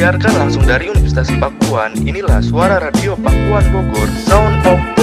Disiarkan langsung dari Universitas Pakuan, inilah suara radio Pakuan Bogor, Sound of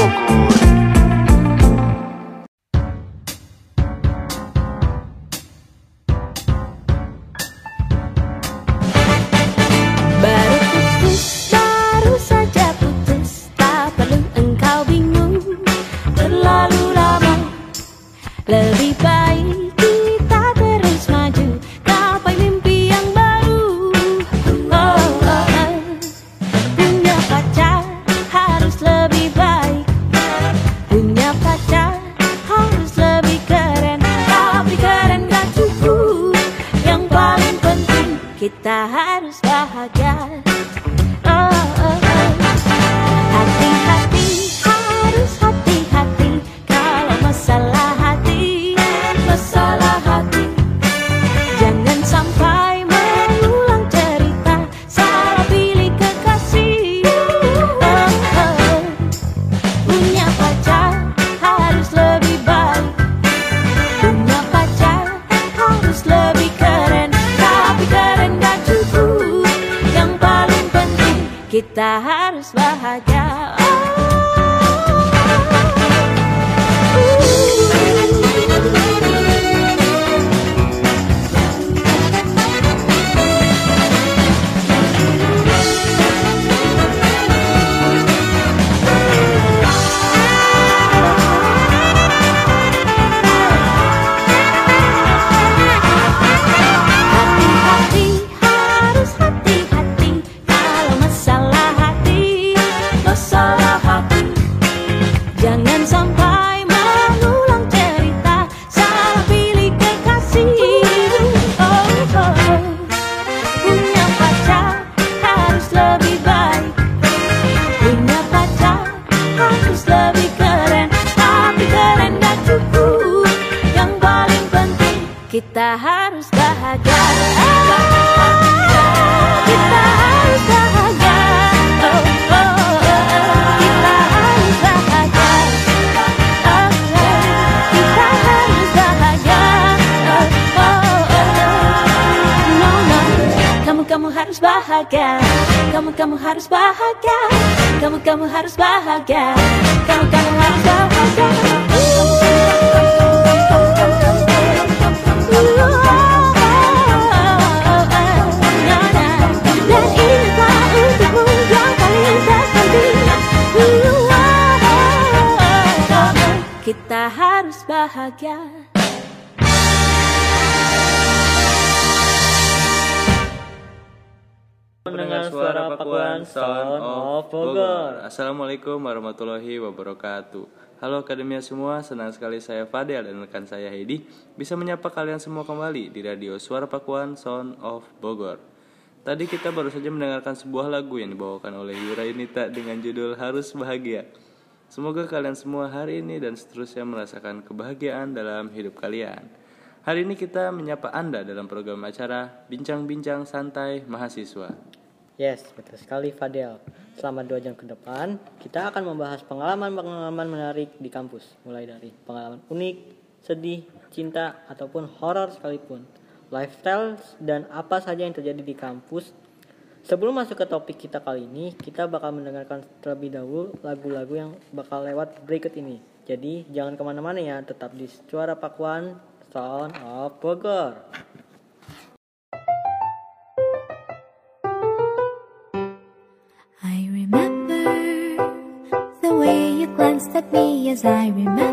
Semua, senang sekali saya Fadel dan rekan saya Heidi bisa menyapa kalian semua kembali di radio Suara Pakuan Sound of Bogor. Tadi kita baru saja mendengarkan sebuah lagu yang dibawakan oleh Yura Yunita dengan judul Harus Bahagia. Semoga kalian semua hari ini dan seterusnya merasakan kebahagiaan dalam hidup kalian. Hari ini kita menyapa Anda dalam program acara Bincang-Bincang Santai Mahasiswa. Yes, betul sekali Fadel. Selama dua jam ke depan, kita akan membahas pengalaman-pengalaman menarik di kampus. Mulai dari pengalaman unik, sedih, cinta, ataupun horor sekalipun. Lifestyle dan apa saja yang terjadi di kampus. Sebelum masuk ke topik kita kali ini, kita bakal mendengarkan terlebih dahulu lagu-lagu yang bakal lewat berikut ini. Jadi jangan ke mana-mana ya, tetap di Suara Pakuan Sound of Bogor. As I remember.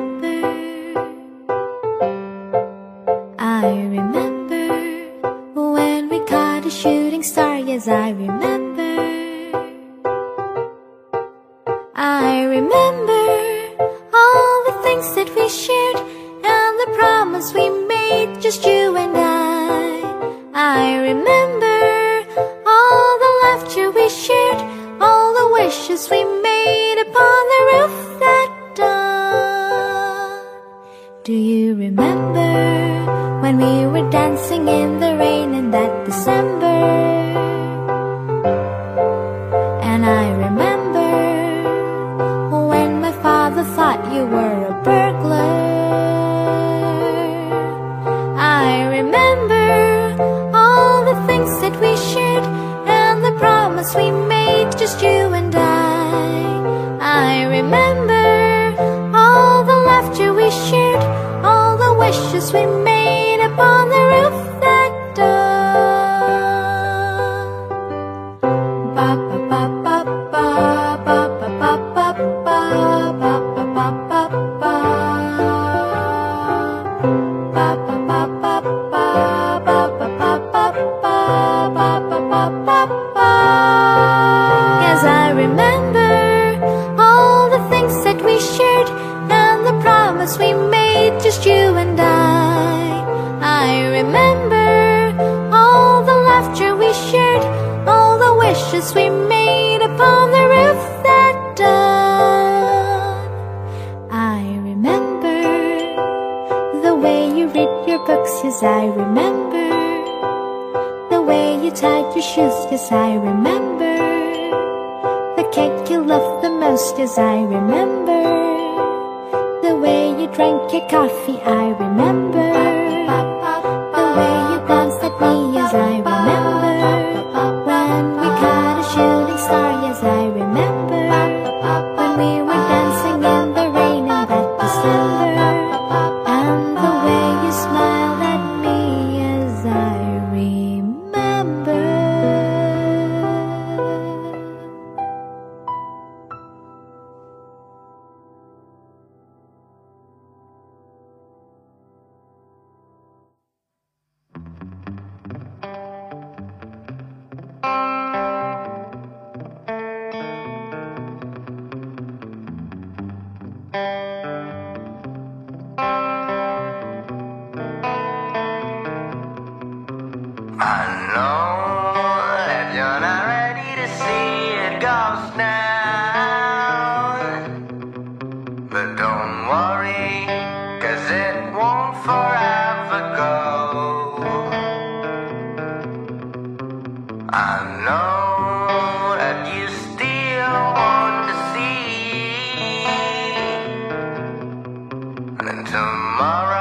Tomorrow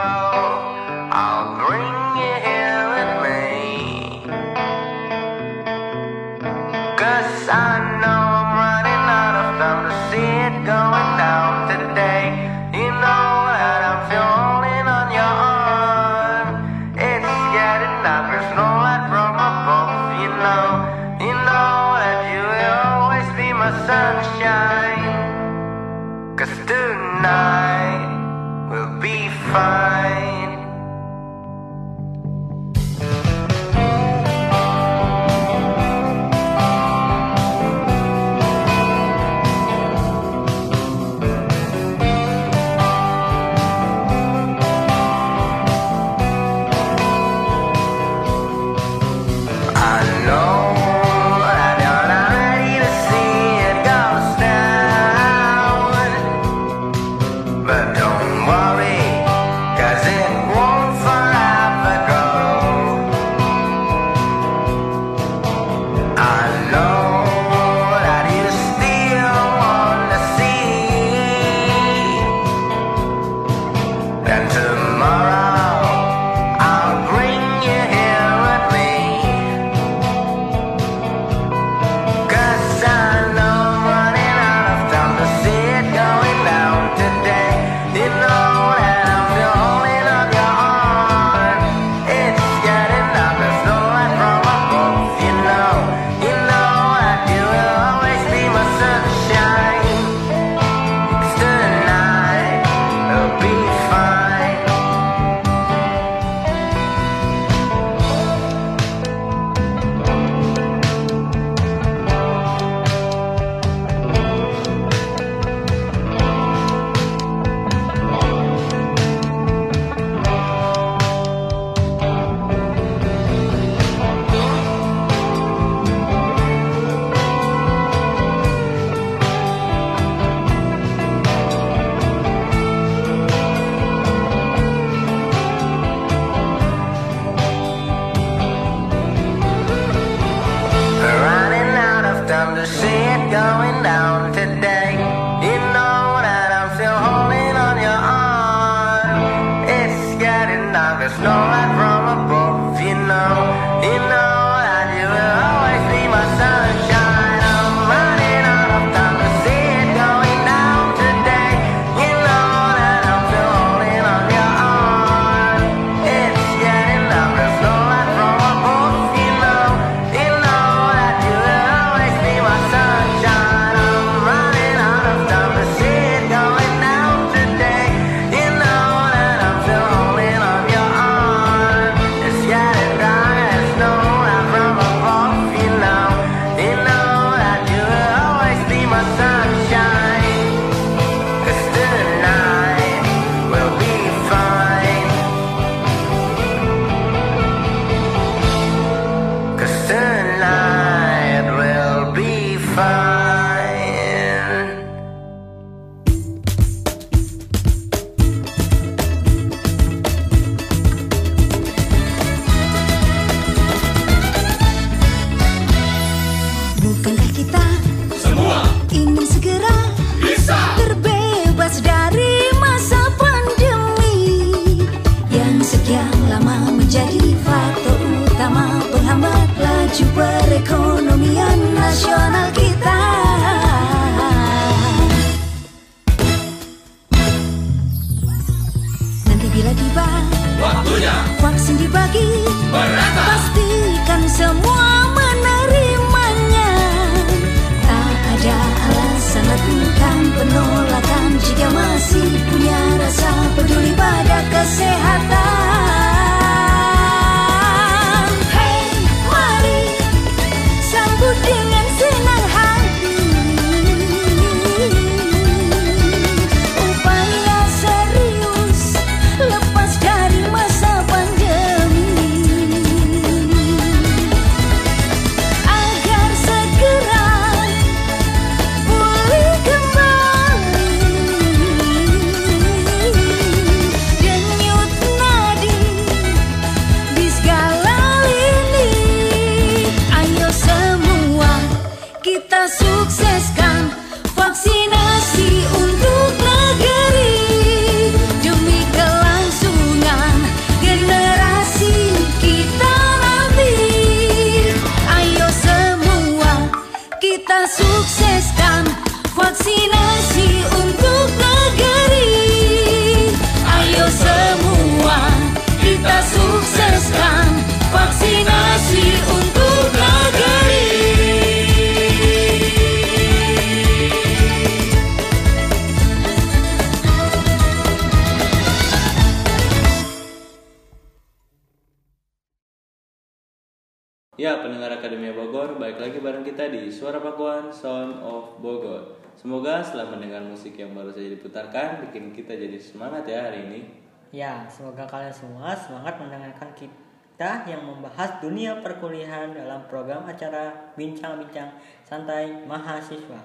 bikin kita jadi semangat ya hari ini. Ya, semoga kalian semua semangat mendengarkan kita yang membahas dunia perkuliahan dalam program acara Bincang-Bincang Santai Mahasiswa.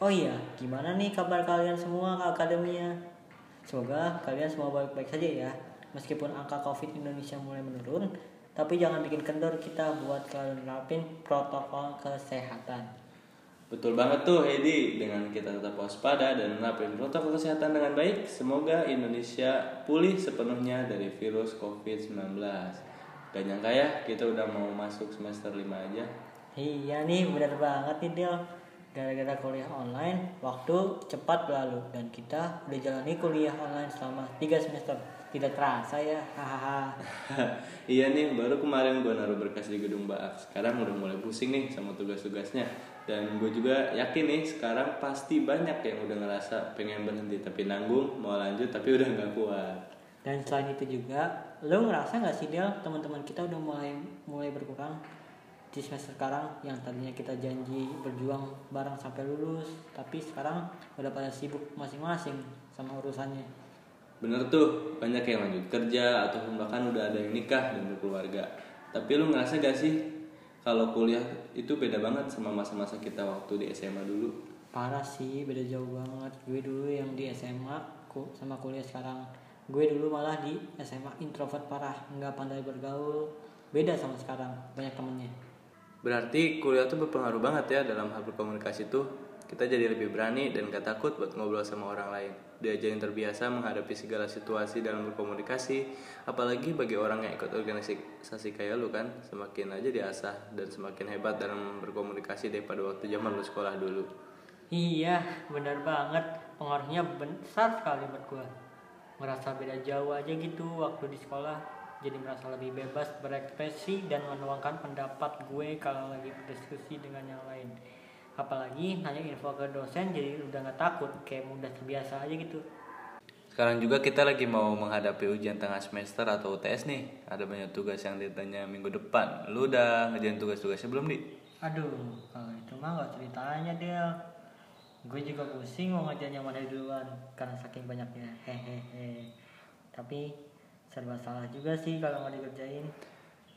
Oh iya, gimana nih kabar kalian semua ke akademia? Semoga kalian semua baik-baik saja ya. Meskipun angka COVID Indonesia mulai menurun, tapi jangan bikin kendor kita buat kalian nerapin protokol kesehatan. Betul banget tuh Hedi, dengan kita tetap waspada dan menerapkan protokol kesehatan dengan baik, semoga Indonesia pulih sepenuhnya dari virus COVID-19. Gak nyangka ya, kita udah mau masuk semester 5 aja. Iya nih, benar banget nih Del. Gara-gara kuliah online, waktu cepat berlalu dan kita udah jalani kuliah online selama 3 semester. Tidak terasa ya, hahaha. iya nih, baru kemarin gue naruh berkas di gedung Baak. Sekarang udah mulai pusing nih sama tugas-tugasnya. Dan gue juga yakin nih, sekarang pasti banyak yang udah ngerasa pengen berhenti. Tapi nanggung, mau lanjut tapi udah nggak kuat. Dan selain itu juga, lo ngerasa nggak sih Del, teman-teman kita udah mulai mulai berkurang di semester sekarang yang tadinya kita janji berjuang bareng sampai lulus, tapi sekarang udah pada sibuk masing-masing sama urusannya. Bener tuh, banyak yang lanjut kerja ataupun bahkan udah ada yang nikah dan berkeluarga. Tapi lu ngerasa gak sih kalau kuliah itu beda banget sama masa-masa kita waktu di SMA dulu? Parah sih, beda jauh banget. Gue dulu yang di SMA ku- sama kuliah sekarang. Gue dulu malah di SMA introvert parah, nggak pandai bergaul. Beda sama sekarang, banyak temennya. Berarti kuliah tuh berpengaruh banget ya dalam hal berkomunikasi tuh. Kita jadi lebih berani dan gak takut buat ngobrol sama orang lain. Diajarin terbiasa menghadapi segala situasi dalam berkomunikasi. Apalagi bagi orang yang ikut organisasi kayak lu kan. Semakin aja diasah dan semakin hebat dalam berkomunikasi daripada waktu zaman lu sekolah dulu. Iya, benar banget. Pengaruhnya besar sekali buat gue. Merasa beda jauh aja gitu waktu di sekolah. Jadi merasa lebih bebas berekspresi dan menuangkan pendapat gue kalau lagi berdiskusi dengan yang lain. Apalagi nanya info ke dosen jadi udah nggak takut, kayak udah terbiasa aja gitu. Sekarang juga kita lagi mau menghadapi ujian tengah semester atau UTS nih. Ada banyak tugas yang ditanya minggu depan. Lu udah ngerjain tugas-tugasnya belum, Di? Aduh, kalau itu mah gak ceritanya Del. Gue juga pusing mau ngerjain yang mana duluan karena saking banyaknya. Hehehe. Tapi serba salah juga sih kalau nggak dikerjain.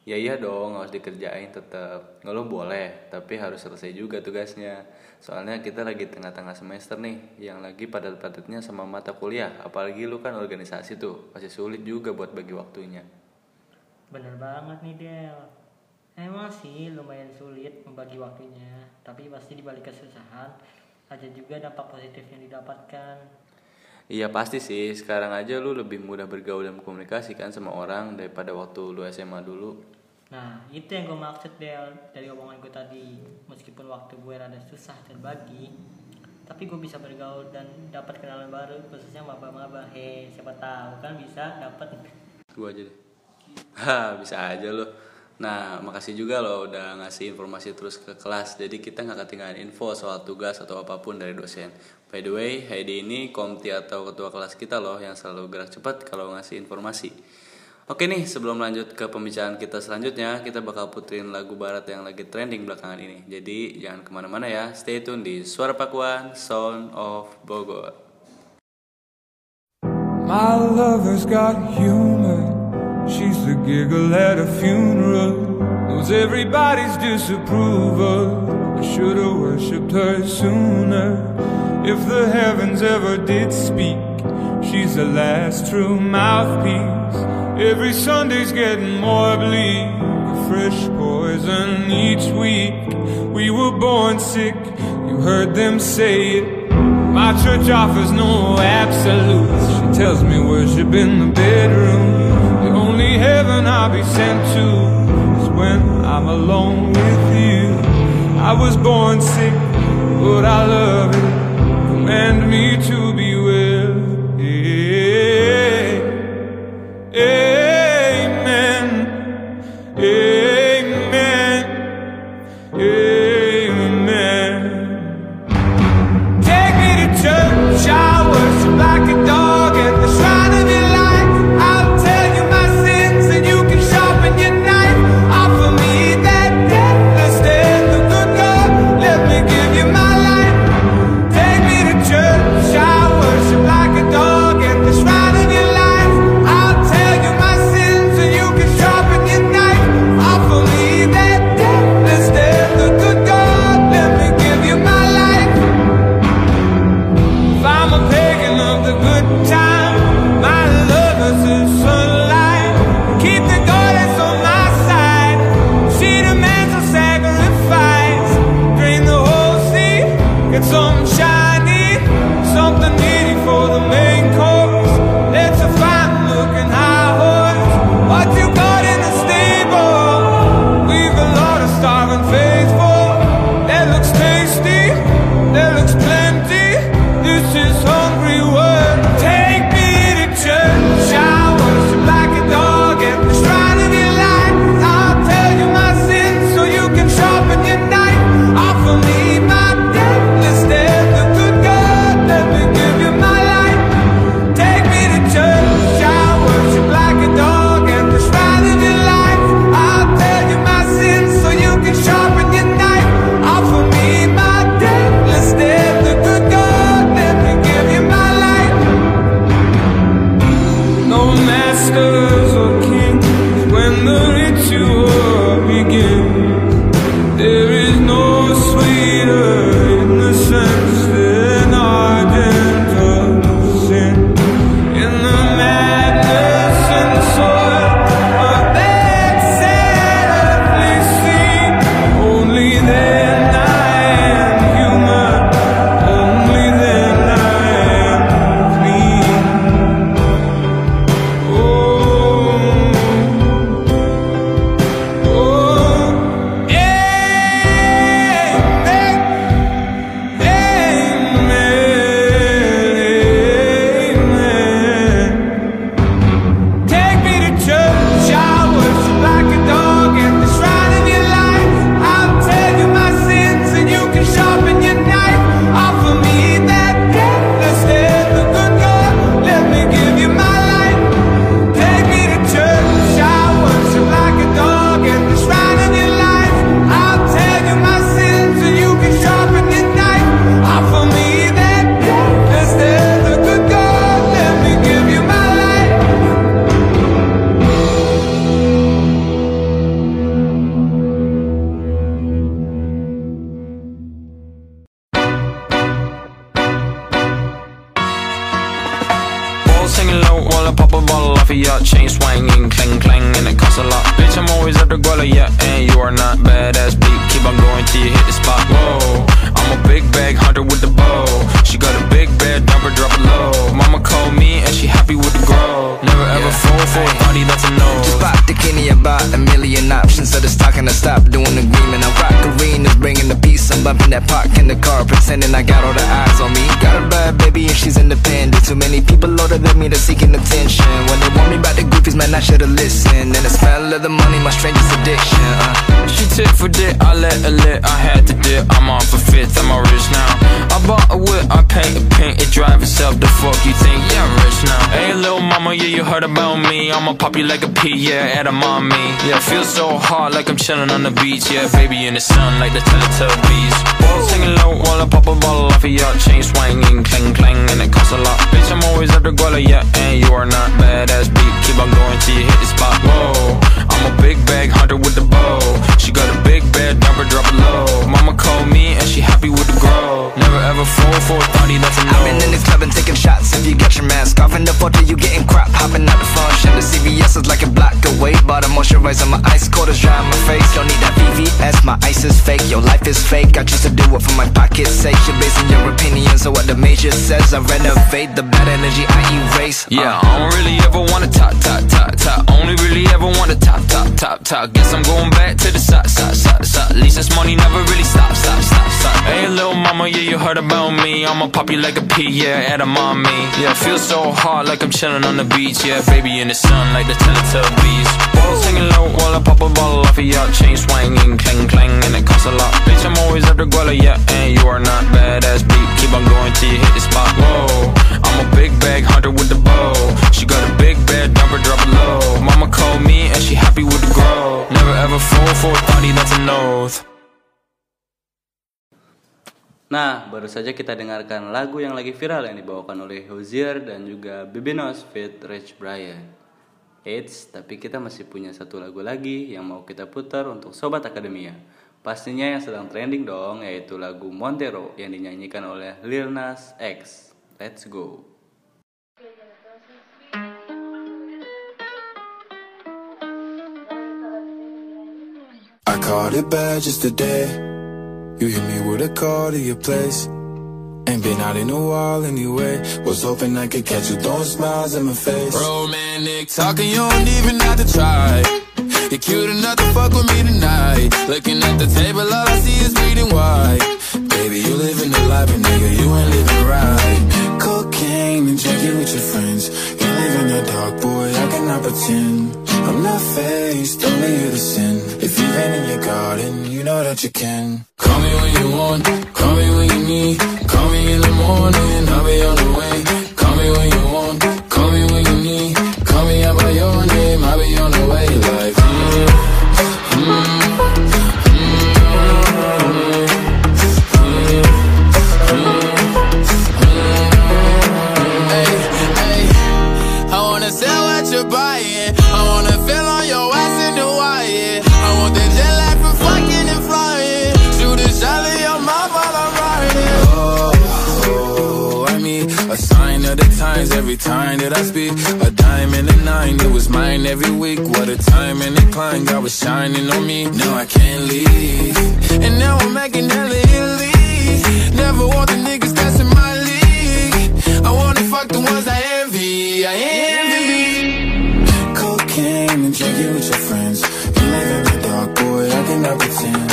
Ya iya dong, harus dikerjain tetap. Ngeluh boleh, tapi harus selesai juga tugasnya. Soalnya kita lagi tengah-tengah semester nih, yang lagi padat-padatnya sama mata kuliah. Apalagi lu kan organisasi tuh, masih sulit juga buat bagi waktunya. Bener banget nih Del. Emang sih lumayan sulit membagi waktunya, tapi pasti dibalik kesusahan ada juga dampak positif yang didapatkan. Iya pasti sih, sekarang aja lu lebih mudah bergaul dan komunikasi kan sama orang daripada waktu lu SMA dulu. Nah, itu yang gue maksud Del dari omongan gue tadi. Meskipun waktu gue rada susah terbagi, tapi gue bisa bergaul dan dapat kenalan baru khususnya maba-maba. Hei, siapa tahu kan bisa dapat. Gua aja deh. Ha, bisa aja lo. Nah, makasih juga lo udah ngasih informasi terus ke kelas. Jadi kita nggak ketinggalan info soal tugas atau apa pun dari dosen. By the way, Heidi ini komti atau ketua kelas kita loh yang selalu gerak cepat kalau ngasih informasi. Oke nih, sebelum lanjut ke pembicaraan kita selanjutnya, kita bakal puterin lagu barat yang lagi trending belakangan ini. Jadi jangan ke mana-mana ya, stay tune di Suara Pakuan, Sound of Bogor. My lover's got humor. She's the giggle at a funeral. Knows everybody's disapproval. I should've worshipped her sooner. If the heavens ever did speak, she's the last true mouthpiece. Every Sunday's getting more bleak. A fresh poison each week. We were born sick. You heard them say it. My church offers no absolutes. She tells me worship in the bedroom. Heaven I'll be sent to is when I'm alone with you. I was born sick, but I love it. Command me to you like a pea, yeah, at a mommy. Yeah, feel so hot like I'm chilling on the beach. Yeah, baby in the sun like the Teletubbies. A moisturizer, my ice cold as dry on my face. Don't need that VVS, my ice is fake. Your life is fake. I choose to do it for my pocket's sake. You're basing your opinions on what the major says. I renovate the bad energy I erase. Uh. Yeah, I don't really ever wanna top, top, top, top. Only really ever wanna top, top, top, top. Guess I'm going back to the side, side, side, side. At least this money never really stop, stop, stop, stop. Hey, little mama, yeah, you heard about me. I'ma pop you like a pea, yeah, at a mommy. Yeah, feel so hot like I'm chilling on the beach. Yeah, baby in the sun like the Teletubbies. Singing low while I pop a bottle off of your chain swinging, clang clang, and it costs a lot. Bitch, I'm always the guala, yeah, and you are not badass beat. Keep on going till you hit the spot. Whoa, I'm a big bag hunter with the bow. She got a big bed, dump her, drop it low. Mama called me and she happy with the grow. Never ever fall for a thotty, that's an oath. Nah, baru saja kita dengarkan lagu yang lagi viral yang dibawakan oleh Hozier dan juga Bibinos fit Rich Brian. Eits, tapi kita masih punya satu lagu lagi yang mau kita putar untuk Sobat Akademia. Pastinya yang sedang trending dong, yaitu lagu Montero yang dinyanyikan oleh Lil Nas X. Let's go. I caught it bad just today. You hit me with a call to your place. Ain't been out in a while anyway. Was hoping I could catch you throwing smiles in my face. Romantic talking, you don't even have to try. You're cute enough to fuck with me tonight. Looking at the table, all I see is bleeding white. Baby, you living the life, but nigga, you ain't living right. Cocaine and drinking with your friends. You live in the dark, boy, I cannot pretend. I'm not faced, only you to sin. If you've been in your garden, you know that you can. Call me when you want, call me when you need. Call me in the morning, I'll be on the way. Call me when you times every time that I speak. A dime and a nine, it was mine every week. What a time and a climb, God was shining on me. Now I can't leave. And now I'm making hella Italy. Never want the niggas that's in my league. I wanna fuck the ones I envy. I envy. Cocaine and drinking with your friends. You live in the dark, boy, I cannot pretend.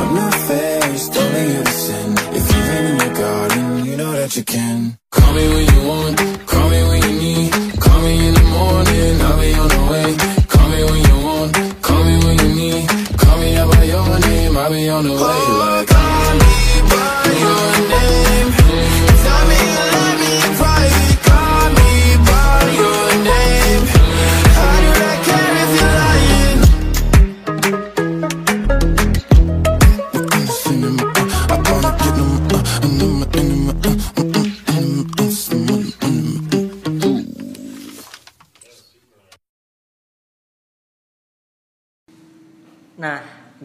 I'm not faced, only sin. If you've been in your garden, you know that you can. Call me when you want, on the way.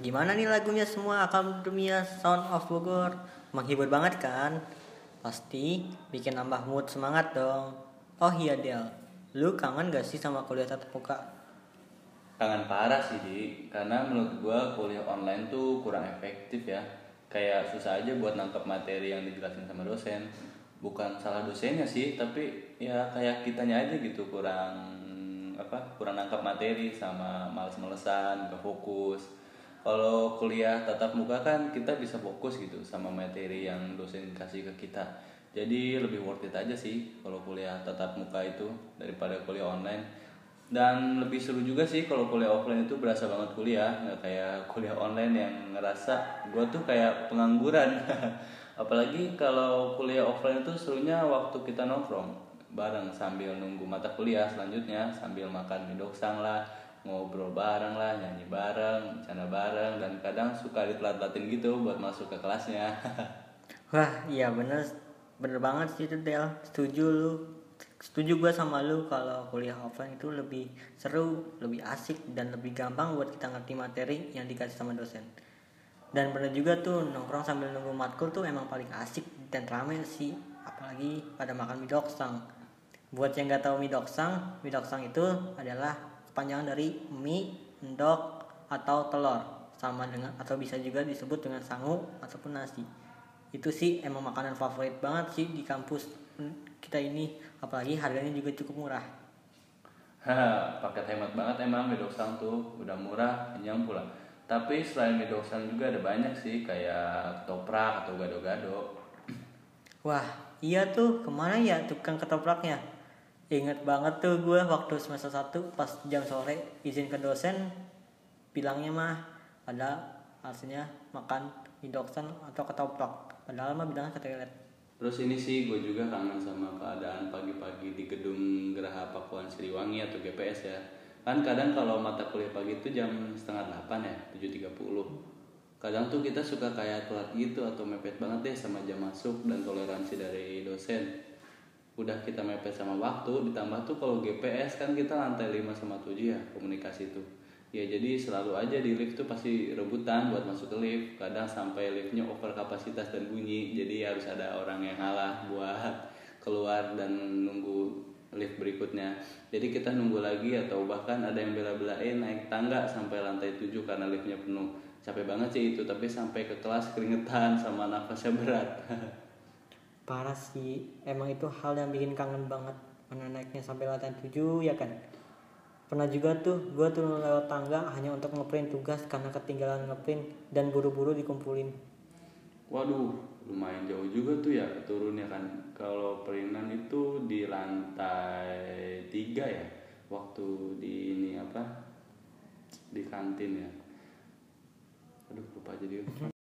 Gimana nih lagunya semua Akademia Sound of Bogor? Menghibur banget kan? Pasti bikin nambah mood semangat dong. Oh iya Del, lu kangen gak sih sama kuliah tatap muka? Kangen parah sih, Di. Karena menurut gua kuliah online tuh kurang efektif ya. Kayak susah aja buat nangkep materi yang dijelasin sama dosen. bukan salah dosennya sih tapi ya kayak kitanya aja gitu kurang apa kurang nangkap materi sama males-malesan gak fokus kalau kuliah tatap muka kan kita bisa fokus gitu sama materi yang dosen kasih ke kita. Jadi lebih worth it aja sih kalau kuliah tatap muka itu daripada kuliah online. Dan lebih seru juga sih kalau kuliah offline itu berasa banget kuliah nggak kayak kuliah online yang ngerasa gue tuh kayak pengangguran. Apalagi kalau kuliah offline itu serunya waktu kita nongkrong bareng sambil nunggu mata kuliah selanjutnya sambil makan mie doksang lah ngobrol bareng lah nyanyi bareng bercanda bareng dan kadang suka ditelat-telatin gitu buat masuk ke kelasnya Wah, iya bener bener banget sih itu Del. Setuju lu. Setuju gue sama lu kalau kuliah offline itu lebih seru, lebih asik dan lebih gampang buat kita ngerti materi yang dikasih sama dosen. Dan bener juga tuh nongkrong sambil nunggu matkul tuh emang paling asik dan rame sih, apalagi pada makan mie doksang. Buat yang nggak tahu mie doksang, mie doksang itu adalah kepanjangan dari mie, endok, atau telur. Sama dengan atau bisa juga disebut dengan sangu ataupun nasi. Itu sih emang makanan favorit banget sih di kampus kita ini. Apalagi harganya juga cukup murah. Haha, paket hemat banget emang mie doksang tuh. Udah murah kenyang pula. Tapi selain mie doksang juga ada banyak sih kayak toprak atau gado-gado. Wah iya tuh. Ke mana ya tukang ketopraknya Ingat banget tuh gue waktu semester 1 pas jam sore izin ke dosen bilangnya mah ada hasilnya makan mie doksang atau ketoprak padahal mah bilangnya ke toilet Terus ini sih gue juga kangen sama keadaan pagi-pagi di gedung Geraha Pakuan Siliwangi atau GPS ya. Kan kadang kalau mata kuliah pagi itu jam setengah delapan ya, 7.30. Kadang tuh kita suka kayak telat gitu atau mepet banget deh sama jam masuk dan toleransi dari dosen. Udah kita mepet sama waktu, ditambah tuh kalau GPS kan kita lantai 5 sama 7 ya komunikasi tuh. Ya jadi selalu aja di lift tuh pasti rebutan buat masuk ke lift. Kadang sampai liftnya over kapasitas dan bunyi. Jadi harus ada orang yang ngalah buat keluar dan nunggu lift berikutnya. Jadi kita nunggu lagi atau bahkan ada yang bela-belain naik tangga sampai lantai 7 karena liftnya penuh. Capek banget sih itu, tapi sampai ke kelas keringetan sama nafasnya berat. parah sih emang itu hal yang bikin kangen banget mana naiknya sampai lantai 7 ya kan pernah juga tuh gue turun lewat tangga hanya untuk ngeprint tugas karena ketinggalan ngeprint dan buru-buru dikumpulin Waduh, lumayan jauh juga tuh ya turunnya kan. Kalau perinan itu di lantai tiga ya, waktu di ini apa di kantin ya. Aduh lupa jadi.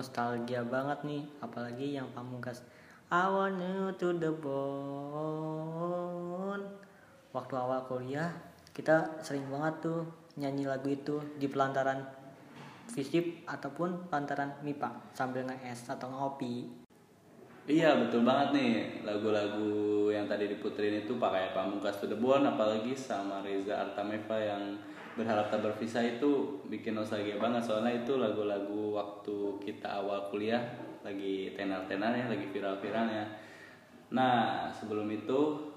Nostalgia banget nih, apalagi yang pamungkas. I want you to the bone. Waktu awal kuliah, kita sering banget tuh nyanyi lagu itu di pelantaran visip ataupun pelantaran MIPA sambil nge-es atau ngopi. Iya betul banget nih lagu-lagu yang tadi diputerin itu pakai Pamungkas to the Bone apalagi sama Reza Artameva yang berharap tak berpisah itu bikin nostalgia banget soalnya itu lagu-lagu waktu kita awal kuliah lagi tenar-tenarnya lagi viral-viralnya. Nah sebelum itu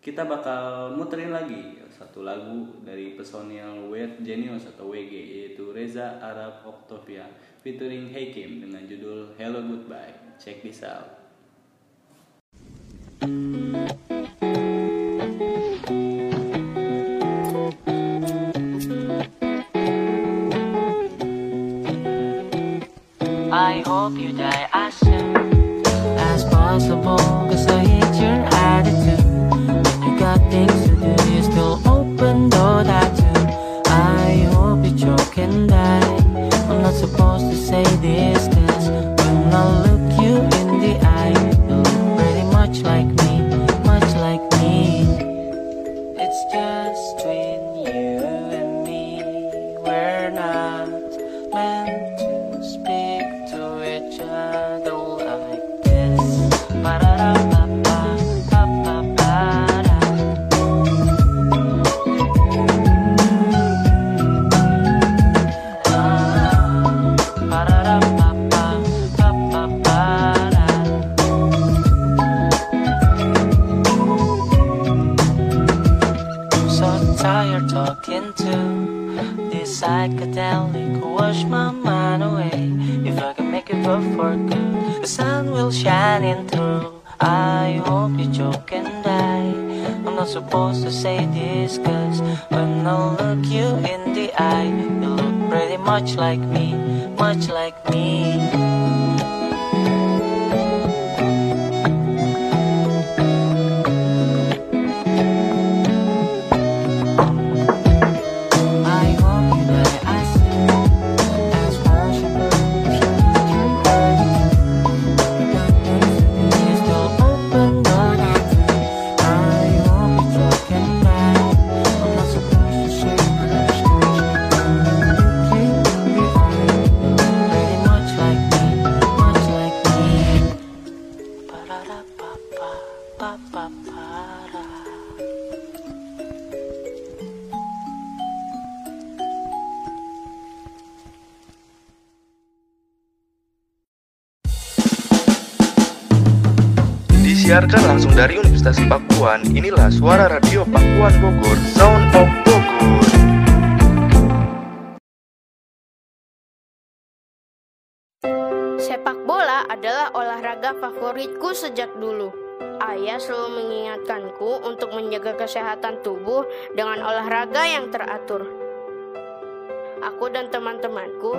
kita bakal muterin lagi satu lagu dari personil Weird Genius atau WG yaitu Reza Arab Octavia featuring Hakim dengan judul Hello Goodbye. Check this out. I hope you die as soon as possible. Cause I hate your attitude.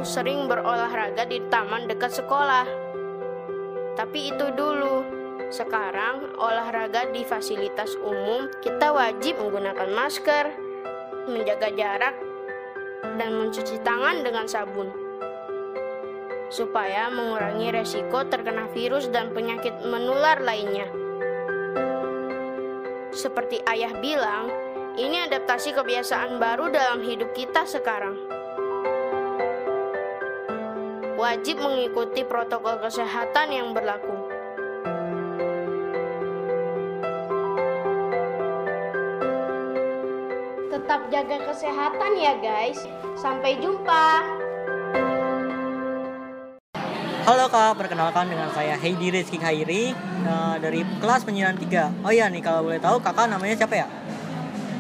Sering berolahraga di taman dekat sekolah. Tapi itu dulu. Sekarang olahraga di fasilitas umum kita wajib menggunakan masker, menjaga jarak, dan mencuci tangan dengan sabun supaya mengurangi resiko terkena virus dan penyakit menular lainnya. Seperti ayah bilang, ini adaptasi kebiasaan baru dalam hidup kita sekarang. Wajib mengikuti protokol kesehatan yang berlaku. Tetap jaga kesehatan ya guys. Sampai jumpa. Halo kak, perkenalkan dengan saya Heidi Rizky Khairi eh, dari kelas penyiaran 3 Oh iya nih, kalau boleh tahu kakak namanya siapa ya?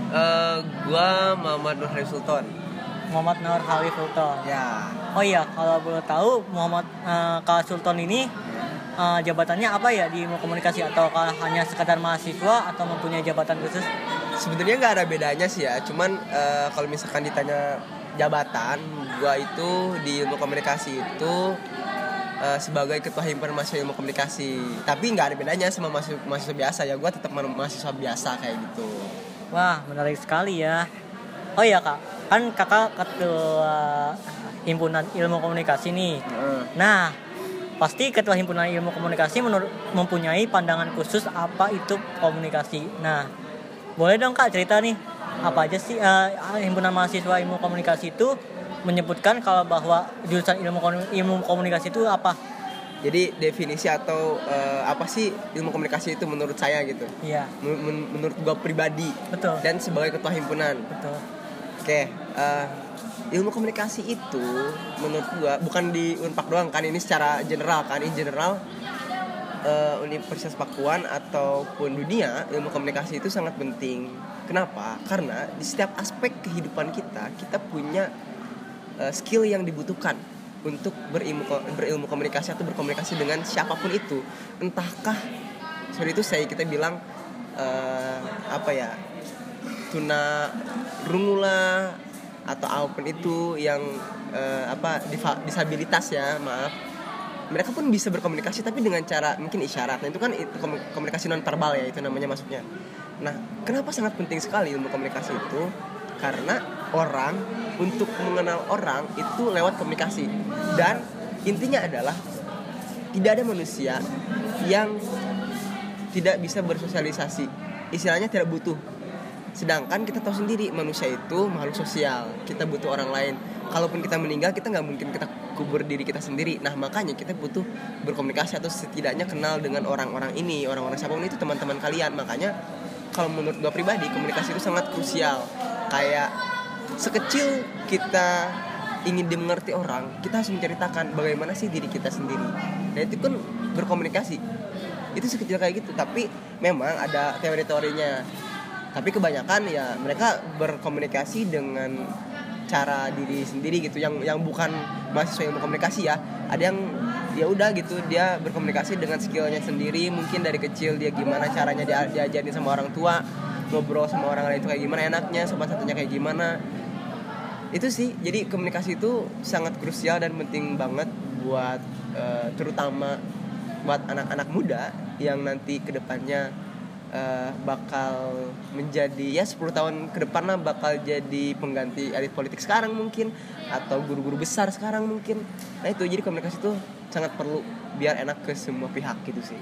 Eh, gua Muhammad Nur Hari Sultan. Muhammad Nur Halif Sultan Ya. Oh iya, kalau boleh tahu Muhammad eh, Kak Sultan ini eh, jabatannya apa ya di komunikasi atau hanya sekedar mahasiswa atau mempunyai jabatan khusus? Sebenarnya nggak ada bedanya sih ya. Cuman eh, kalau misalkan ditanya jabatan, gua itu di ilmu komunikasi itu eh, sebagai ketua himpunan mahasiswa ilmu komunikasi. Tapi nggak ada bedanya sama mahasiswa, mahasiswa biasa ya. Gua tetap ma- mahasiswa biasa kayak gitu. Wah, menarik sekali ya. Oh iya kak, kan kakak ketua himpunan ilmu komunikasi nih. Nah, pasti ketua himpunan ilmu komunikasi menurut mempunyai pandangan khusus apa itu komunikasi. Nah, boleh dong kak cerita nih apa aja sih eh, himpunan mahasiswa ilmu komunikasi itu menyebutkan kalau bahwa jurusan ilmu ilmu komunikasi itu apa? Jadi definisi atau eh, apa sih ilmu komunikasi itu menurut saya gitu. Iya, Men- men- menurut gua pribadi betul. dan sebagai ketua himpunan. Betul. Oke, eh, ilmu komunikasi itu menurut gua bukan di Unpak doang kan ini secara general kan in general eh, Universitas Pakuan ataupun dunia ilmu komunikasi itu sangat penting. Kenapa? Karena di setiap aspek kehidupan kita kita punya eh, skill yang dibutuhkan untuk berilmu berilmu komunikasi atau berkomunikasi dengan siapa pun itu. Entahkah seperti itu saya kita bilang eh, apa ya tuna rungu lah atau apa pun itu yang eh, apa disabilitas ya maaf. Mereka pun bisa berkomunikasi tapi dengan cara mungkin isyarat. Nah itu kan itu komu- komunikasi non verbal ya itu namanya masuknya nah kenapa sangat penting sekali ilmu komunikasi itu? Karena orang untuk mengenal orang itu lewat komunikasi. Dan intinya adalah tidak ada manusia yang tidak bisa bersosialisasi. Istilahnya tidak butuh sedangkan kita tahu sendiri manusia itu makhluk sosial. Kita butuh orang lain. Kalaupun kita meninggal kita nggak mungkin kita kubur diri kita sendiri. Nah makanya kita butuh berkomunikasi atau setidaknya kenal dengan orang-orang ini orang-orang siapa pun itu teman-teman kalian. Makanya kalau menurut gue pribadi komunikasi itu sangat krusial. Kayak sekecil kita ingin dimengerti orang kita harus menceritakan bagaimana sih diri kita sendiri. Dan itu kan berkomunikasi. Itu sekecil kayak gitu tapi memang ada teori-teorinya tapi kebanyakan ya mereka berkomunikasi dengan cara diri sendiri gitu yang yang bukan mahasiswa ilmu komunikasi ya. Ada yang ya udah gitu dia berkomunikasi dengan skillnya sendiri mungkin dari kecil dia gimana caranya dia diajarin sama orang tua ngobrol sama orang lain itu kayak gimana enaknya sopan satunya kayak gimana. Itu sih jadi komunikasi itu sangat krusial dan penting banget buat eh, terutama buat anak-anak muda yang nanti ke depannya eh, bakal menjadi ya 10 tahun ke depan lah bakal jadi pengganti elit politik sekarang mungkin atau guru-guru besar sekarang mungkin nah itu jadi komunikasi itu sangat perlu biar enak ke semua pihak gitu sih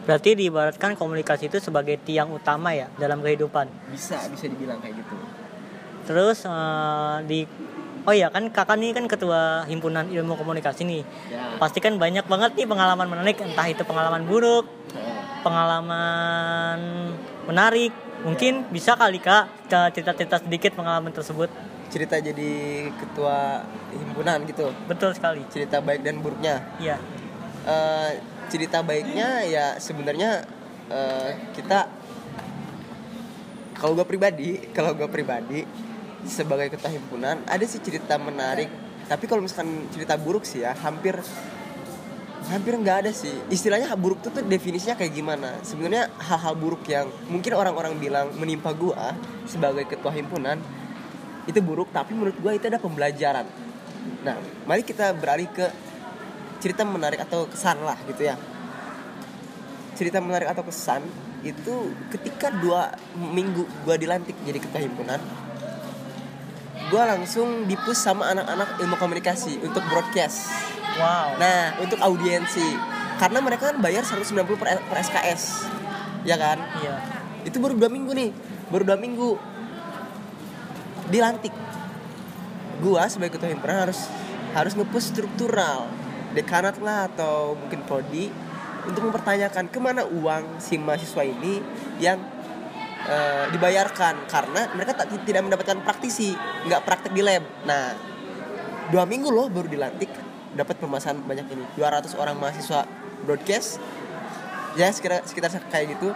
Berarti diibaratkan komunikasi itu sebagai tiang utama ya dalam kehidupan. bisa bisa dibilang kayak gitu Terus eh, di Oh iya kan kakak nih kan ketua himpunan ilmu komunikasi nih. Ya. Pasti kan banyak banget nih pengalaman menarik entah itu pengalaman buruk, pengalaman menarik. Mungkin bisa kali kak kita cerita-cerita sedikit pengalaman tersebut. cerita jadi ketua himpunan gitu Betul sekali. cerita baik dan buruknya Iya. Eh, cerita baiknya ya sebenarnya eh, kita kalau gue pribadi kalau gue pribadi sebagai ketua himpunan ada sih cerita menarik tapi kalau misalkan cerita buruk sih ya hampir hampir nggak ada sih. Istilahnya buruk itu tuh definisinya kayak gimana? Sebenarnya hal-hal buruk yang mungkin orang-orang bilang menimpa gua sebagai ketua himpunan itu buruk tapi menurut gua itu ada pembelajaran. Nah mari kita beralih ke cerita menarik atau kesan lah gitu ya. Cerita menarik atau kesan itu ketika dua minggu gua dilantik jadi ketua himpunan gua langsung dipus sama anak-anak ilmu komunikasi untuk broadcast Wow. Nah, untuk audiensi. Karena mereka kan bayar 190 per, per SKS. Ya kan? Iya. Itu baru dua minggu nih. Baru dua minggu. Dilantik. Gua sebagai ketua himpunan harus harus ngepush struktural. Dekanat lah atau mungkin prodi untuk mempertanyakan ke mana uang si mahasiswa ini yang eh, dibayarkan karena mereka tak, tidak mendapatkan praktisi nggak praktek di lab. Nah dua minggu loh baru dilantik dapat pembahasan banyak ini. 200 orang mahasiswa broadcast ya sekitar sekitar kayak gitu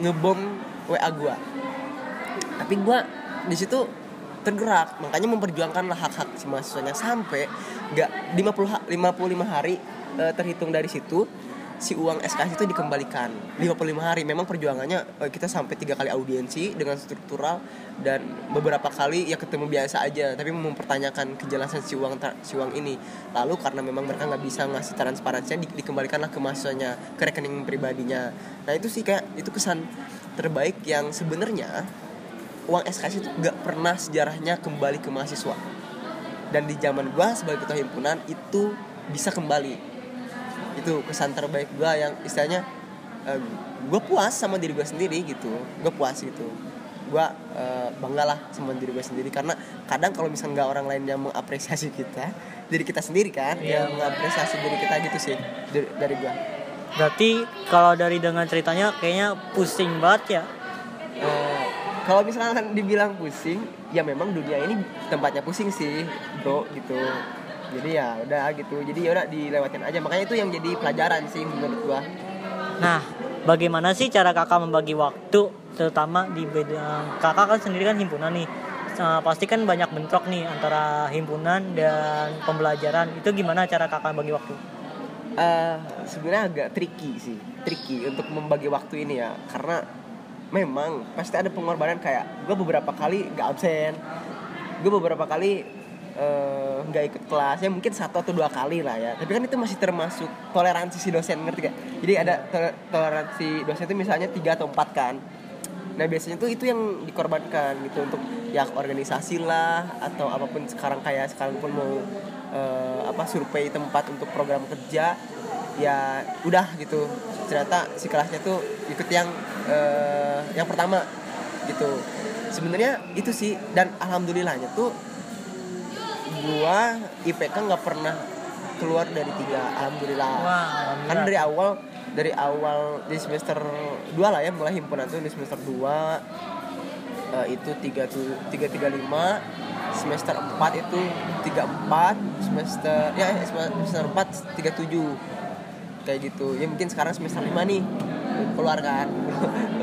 ngebom WA gua. Tapi gua di situ tergerak makanya memperjuangkan hak-hak si mahasiswanya sampai nggak 50 ha- 55 hari eh, terhitung dari situ si uang SKS itu dikembalikan. 55 hari. Memang perjuangannya eh, kita sampai tiga kali audiensi dengan struktural dan beberapa kali ya ketemu biasa aja tapi mempertanyakan kejelasan si uang si uang ini. Lalu karena memang mereka nggak bisa ngasih transparansinya di- dikembalikanlah ke mahasiswanya ke rekening pribadinya. Nah itu sih kayak itu kesan terbaik yang sebenarnya uang SKS itu nggak pernah sejarahnya kembali ke mahasiswa. Dan di zaman gua sebagai ketua himpunan itu bisa kembali itu kesan terbaik gua yang istilahnya eh, gua puas sama diri gua sendiri gitu. Gua puas gitu. Gua eh, bangga lah sama diri gua sendiri. Karena kadang kalau misalnya nggak orang lain yang mengapresiasi kita diri kita sendiri kan Iya. yang mengapresiasi diri kita gitu sih dari, dari gua. Berarti kalau dari dengan ceritanya kayaknya pusing banget ya. Eh, kalau misalkan dibilang pusing ya memang dunia ini tempatnya pusing sih bro gitu jadi ya udah gitu jadi ya udah dilewatin aja makanya itu yang jadi pelajaran sih menurut gua Nah, bagaimana sih cara kakak membagi waktu, terutama di bidang kakak kan sendiri kan himpunan nih. Eh, pasti kan banyak bentrok nih antara himpunan dan pembelajaran. Itu gimana cara kakak bagi waktu? Eh, sebenarnya agak tricky sih tricky untuk membagi waktu ini ya karena memang pasti ada pengorbanan kayak gue beberapa kali nggak absen gue beberapa kali eh, nggak ikut kelas ya mungkin satu atau dua kali lah ya. Tapi kan itu masih termasuk toleransi si dosen ngerti gak jadi ada tol- toleransi dosen itu misalnya tiga atau empat kan. Nah biasanya tuh itu yang dikorbankan gitu untuk ya organisasi lah atau apa pun sekarang kayak sekarang pun mau eh, apa survei tempat untuk program kerja ya udah gitu. Ternyata si kelasnya tuh ikut yang eh, yang pertama gitu. Sebenarnya itu sih dan alhamdulillahnya tuh gua IPK nggak pernah keluar dari tiga alhamdulillah Wah, alhamdulillah. kan dari awal dari awal di semester 2 lah ya mulai himpunan tuh di semester 2 eh, itu tiga tuh tiga tiga lima semester 4 itu tiga empat semester ya eh, semester 4 tiga tujuh kayak gitu ya mungkin sekarang semester 5 nih keluar kan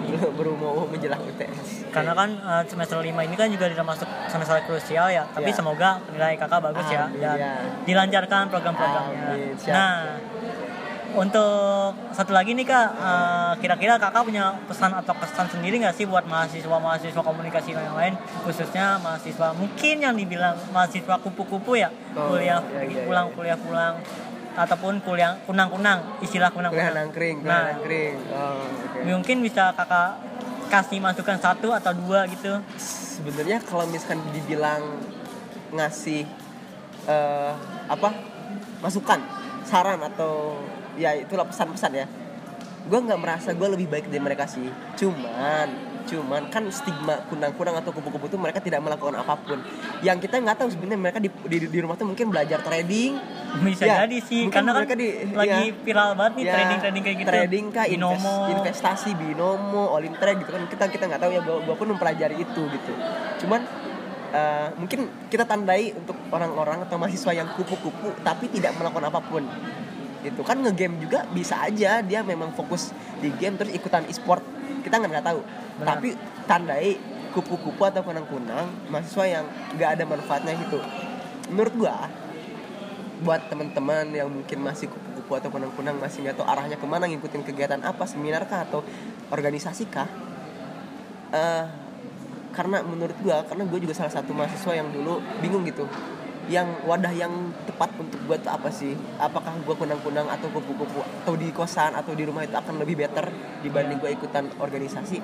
baru, baru mau menjelang UTS Karena kan eh, semester 5 ini kan juga termasuk semester krusial ya. Tapi Ya. semoga nilai kakak bagus ya Amin, dan ya. dilancarkan program-programnya. Nah, untuk satu lagi nih kak, eh, kira-kira kakak punya pesan atau kesan sendiri nggak sih buat mahasiswa-mahasiswa komunikasi yang lain, khususnya mahasiswa mungkin yang dibilang mahasiswa kupu-kupu ya, Oh, kuliah iya, iya, pulang iya. kuliah pulang ataupun kuliah kunang-kunang, istilah kuliah kunang-kunang. nangkring kuliah Nah, nangkring oh, oke. mungkin bisa kakak kasih masukan satu atau dua gitu. sebenarnya kalau misalkan dibilang ngasih eh, apa masukan saran atau ya itulah pesan-pesan ya gue nggak merasa gue lebih baik dari mereka sih cuman cuman kan stigma kunang-kunang atau kupu-kupu itu mereka tidak melakukan apa pun. Yang kita nggak tahu sebenarnya mereka di, di, di rumah tuh mungkin belajar trading. Bisa Ya, jadi sih, karena kan mereka di- lagi ya. viral banget nih Ya, trading-trading kayak gitu. trading kah invest- Binomo. investasi binomo olimtrade gitu kan. Kita kita nggak tahu ya gua, gua pun mempelajari itu gitu. Cuman eh, mungkin kita tandai untuk orang-orang atau mahasiswa yang kupu-kupu tapi tidak melakukan apa pun. Gitu. Kan ngegame juga bisa aja dia memang fokus di game terus ikutan e-sport kita nggak nggak tahu. Benar. tapi tandai kupu-kupu atau kunang-kunang mahasiswa yang nggak ada manfaatnya gitu. Menurut gua buat teman-teman yang mungkin masih kupu-kupu atau kunang-kunang masih nggak tahu arahnya ke mana ngikutin kegiatan apa seminar kah atau organisasi kah eh karena menurut gua karena gue juga salah satu mahasiswa yang dulu bingung gitu yang wadah yang tepat untuk gue tuh apa sih? Apakah gue kunang-kunang atau kupu-kupu atau di kosan atau di rumah itu akan lebih better dibanding gue ikutan organisasi?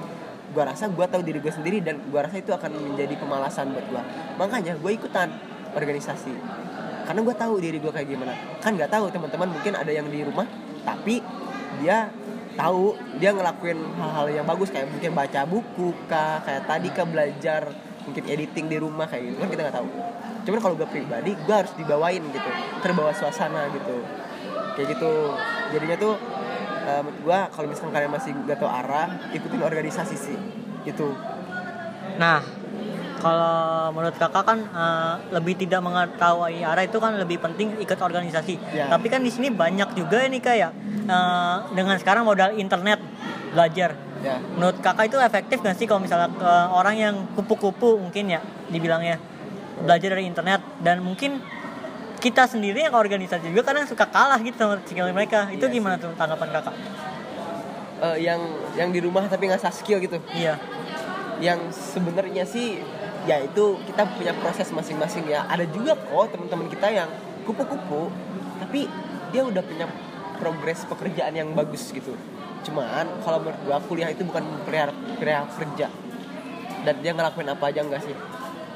Gue rasa gue tahu diri gue sendiri dan gue rasa itu akan menjadi pemalasan buat gue makanya gue ikutan organisasi. Karena gue tahu diri gue kayak gimana. Kan nggak tahu teman-teman mungkin ada yang di rumah tapi dia tahu dia ngelakuin hal-hal yang bagus kayak mungkin baca buku kah kayak tadi kah belajar mungkin editing di rumah kayak gitu. Kan kita nggak tahu cuman kalau gue pribadi gue harus dibawain gitu terbawa suasana gitu kayak gitu jadinya tuh eh, menurut gue kalau misalkan kalian masih gak tahu arah ikutin organisasi sih itu Nah, kalau menurut kakak kan eh, lebih tidak mengetahui arah itu kan lebih penting ikut organisasi. Ya. Tapi kan di sini banyak juga ini kayak eh, dengan sekarang modal internet belajar. ya Menurut kakak itu efektif nggak sih kalau misalnya ke orang yang kupu-kupu mungkin ya dibilangnya belajar dari internet. Dan mungkin kita sendiri yang organisasi juga kadang suka kalah gitu sama skill mereka. Itu Iya gimana tuh tanggapan kakak? Eh, yang yang di rumah tapi nggak skill gitu. Iya. yang sebenarnya sih ya itu kita punya proses masing-masing ya. Ada juga kok teman-teman kita yang kupu-kupu tapi dia udah punya progres pekerjaan yang bagus gitu. Cuman kalau menurut gua kuliah itu bukan perihal perihal kerja. Dan dia ngelakuin apa aja enggak sih?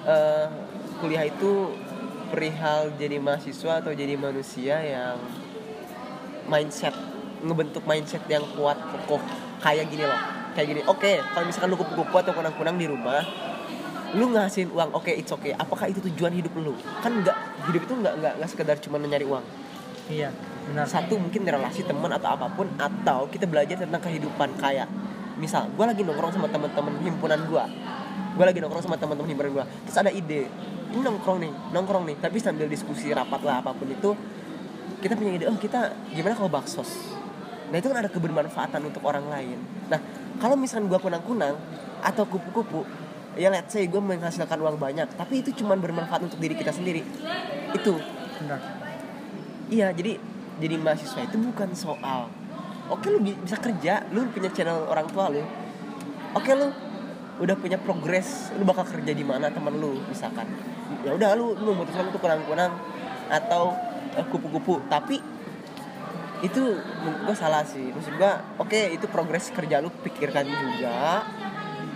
Eh, kuliah itu perihal jadi mahasiswa atau jadi manusia yang mindset ngebentuk mindset yang kuat kokoh. Kayak gini loh. Kayak gini oke kalau misalkan lu kupu-kupu atau kunang-kunang di rumah lu ngasihin uang oke it's okay. Apakah itu tujuan hidup lu? Kan nggak hidup itu nggak nggak nggak sekedar cuma nyari uang. Iya, benar. satu mungkin relasi teman atau apa pun atau kita belajar tentang kehidupan. Kayak misal gue lagi nongkrong sama teman-teman himpunan gue gue lagi nongkrong sama teman-teman himpunan gue terus ada ide ini nongkrong nih nongkrong nih. Tapi sambil diskusi rapat lah apa pun itu kita punya ide oh kita gimana kalau baksos? Nah itu kan ada kebermanfaatan untuk orang lain. Nah kalau misalkan gue kunang-kunang atau kupu-kupu ya let's say gue menghasilkan uang banyak tapi itu cuma bermanfaat untuk diri kita sendiri. Itu. Benar. Iya, jadi jadi mahasiswa itu bukan soal Oke lu bi- bisa kerja, lu punya channel orang tua lu. Oke lu udah punya progres lu bakal kerja di mana temen lu misalkan ya udah lu lu memutuskan untuk kunang-kunang atau eh, kupu-kupu. Tapi itu gue salah sih. Maksud gue oke itu progres kerja lu pikirkan juga.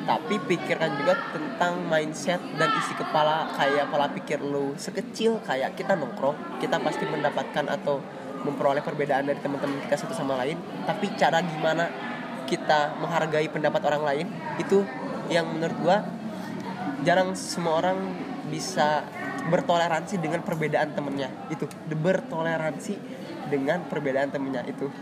Tapi pikirkan juga tentang mindset dan isi kepala kayak pola pikir lu sekecil kayak kita nongkrong kita pasti mendapatkan atau memperoleh perbedaan dari teman-teman kita satu sama lain. Tapi cara gimana kita menghargai pendapat orang lain itu yang menurut gua jarang semua orang bisa bertoleransi dengan perbedaan temennya. Itu bertoleransi dengan perbedaan temennya itu.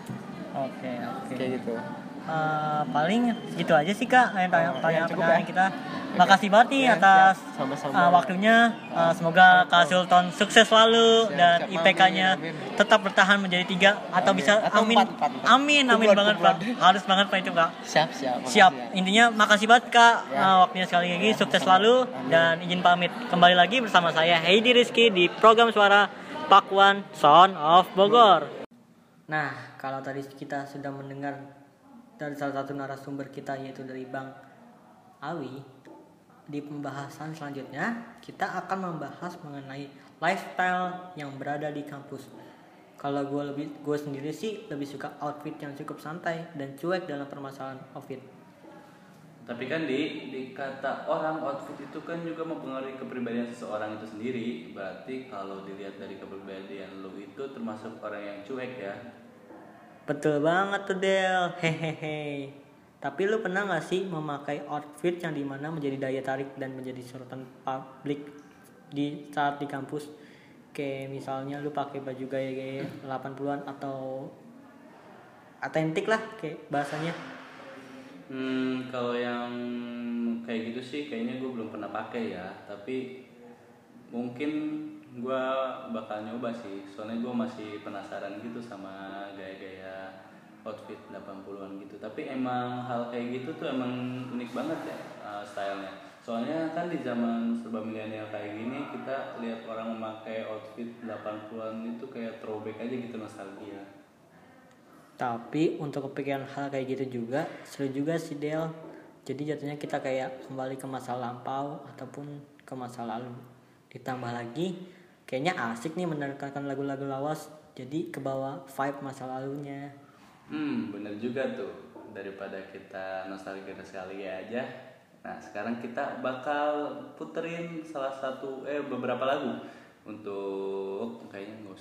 Oke, oke. kayak gitu Eh, paling segitu aja sih kak yang tanya Oh, tanya ya, ya. kita makasih banget nih Ya, atas siap. Sama-sama. eh, waktunya Eh, semoga kak Sultan sukses selalu Siap, dan. IPK-nya tetap bertahan menjadi tiga atau Amin. bisa Atau amin empat, empat, empat. amin amin Kumlot, banget. Pak. harus banget pak itu kak siap siap makasih siap ya. intinya makasih banget kak Ya. Eh, waktunya sekali lagi Ya, sukses selalu Amin. dan izin pamit kembali lagi bersama saya Heidi Rizky di program suara Pakuan Sound of Bogor Nah, kalau tadi kita sudah mendengar dari salah satu narasumber kita yaitu dari Bang Awi, di pembahasan selanjutnya kita akan membahas mengenai lifestyle yang berada di kampus. Kalau gue lebih gue sendiri sih lebih suka outfit yang cukup santai dan cuek dalam permasalahan outfit. Tapi kan di, di kata orang outfit itu kan juga mempengaruhi kepribadian seseorang itu sendiri. Berarti kalau dilihat dari kepribadian lu itu termasuk orang yang cuek ya. Betul banget tuh Del, hehehe. Tapi lu pernah gak sih memakai outfit yang di mana menjadi daya tarik dan menjadi sorotan publik di saat di kampus? Kayak misalnya lu pakai baju gaya-gaya 80-an atau atentik lah kayak bahasanya. Hmm, kalau yang kayak gitu sih kayaknya gue belum pernah pakai ya. Tapi mungkin gue bakal nyoba sih. Soalnya gue masih penasaran gitu sama gaya-gaya outfit 80-an gitu. Tapi emang hal kayak gitu tuh emang unik banget ya uh, stylenya. Soalnya kan di zaman serba milenial kayak gini kita lihat orang memakai outfit 80-an itu kayak throwback aja gitu nostalgia. Tapi untuk kepikiran hal kayak gitu juga seru juga sih Del. Jadi jatuhnya kita kayak kembali ke masa lampau ataupun ke masa lalu. Ditambah lagi kayaknya asik nih mendengarkan lagu-lagu lawas. Jadi ke bawah vibe masa lalunya. Hmm, bener juga tuh. Daripada kita nostalgia nostalgia aja. Nah, sekarang kita bakal puterin salah satu eh beberapa lagu untuk kayaknya nggak.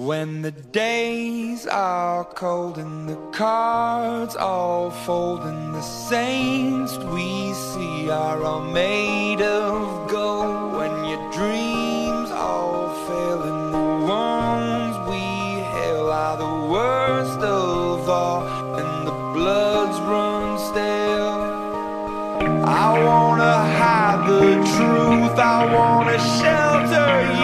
When the days are cold and the cards all fold and the saints we see are all made of gold. When your dreams all fail and the ones we hail are the worst of all and the bloods run stale I wanna hide the truth, I wanna shelter you,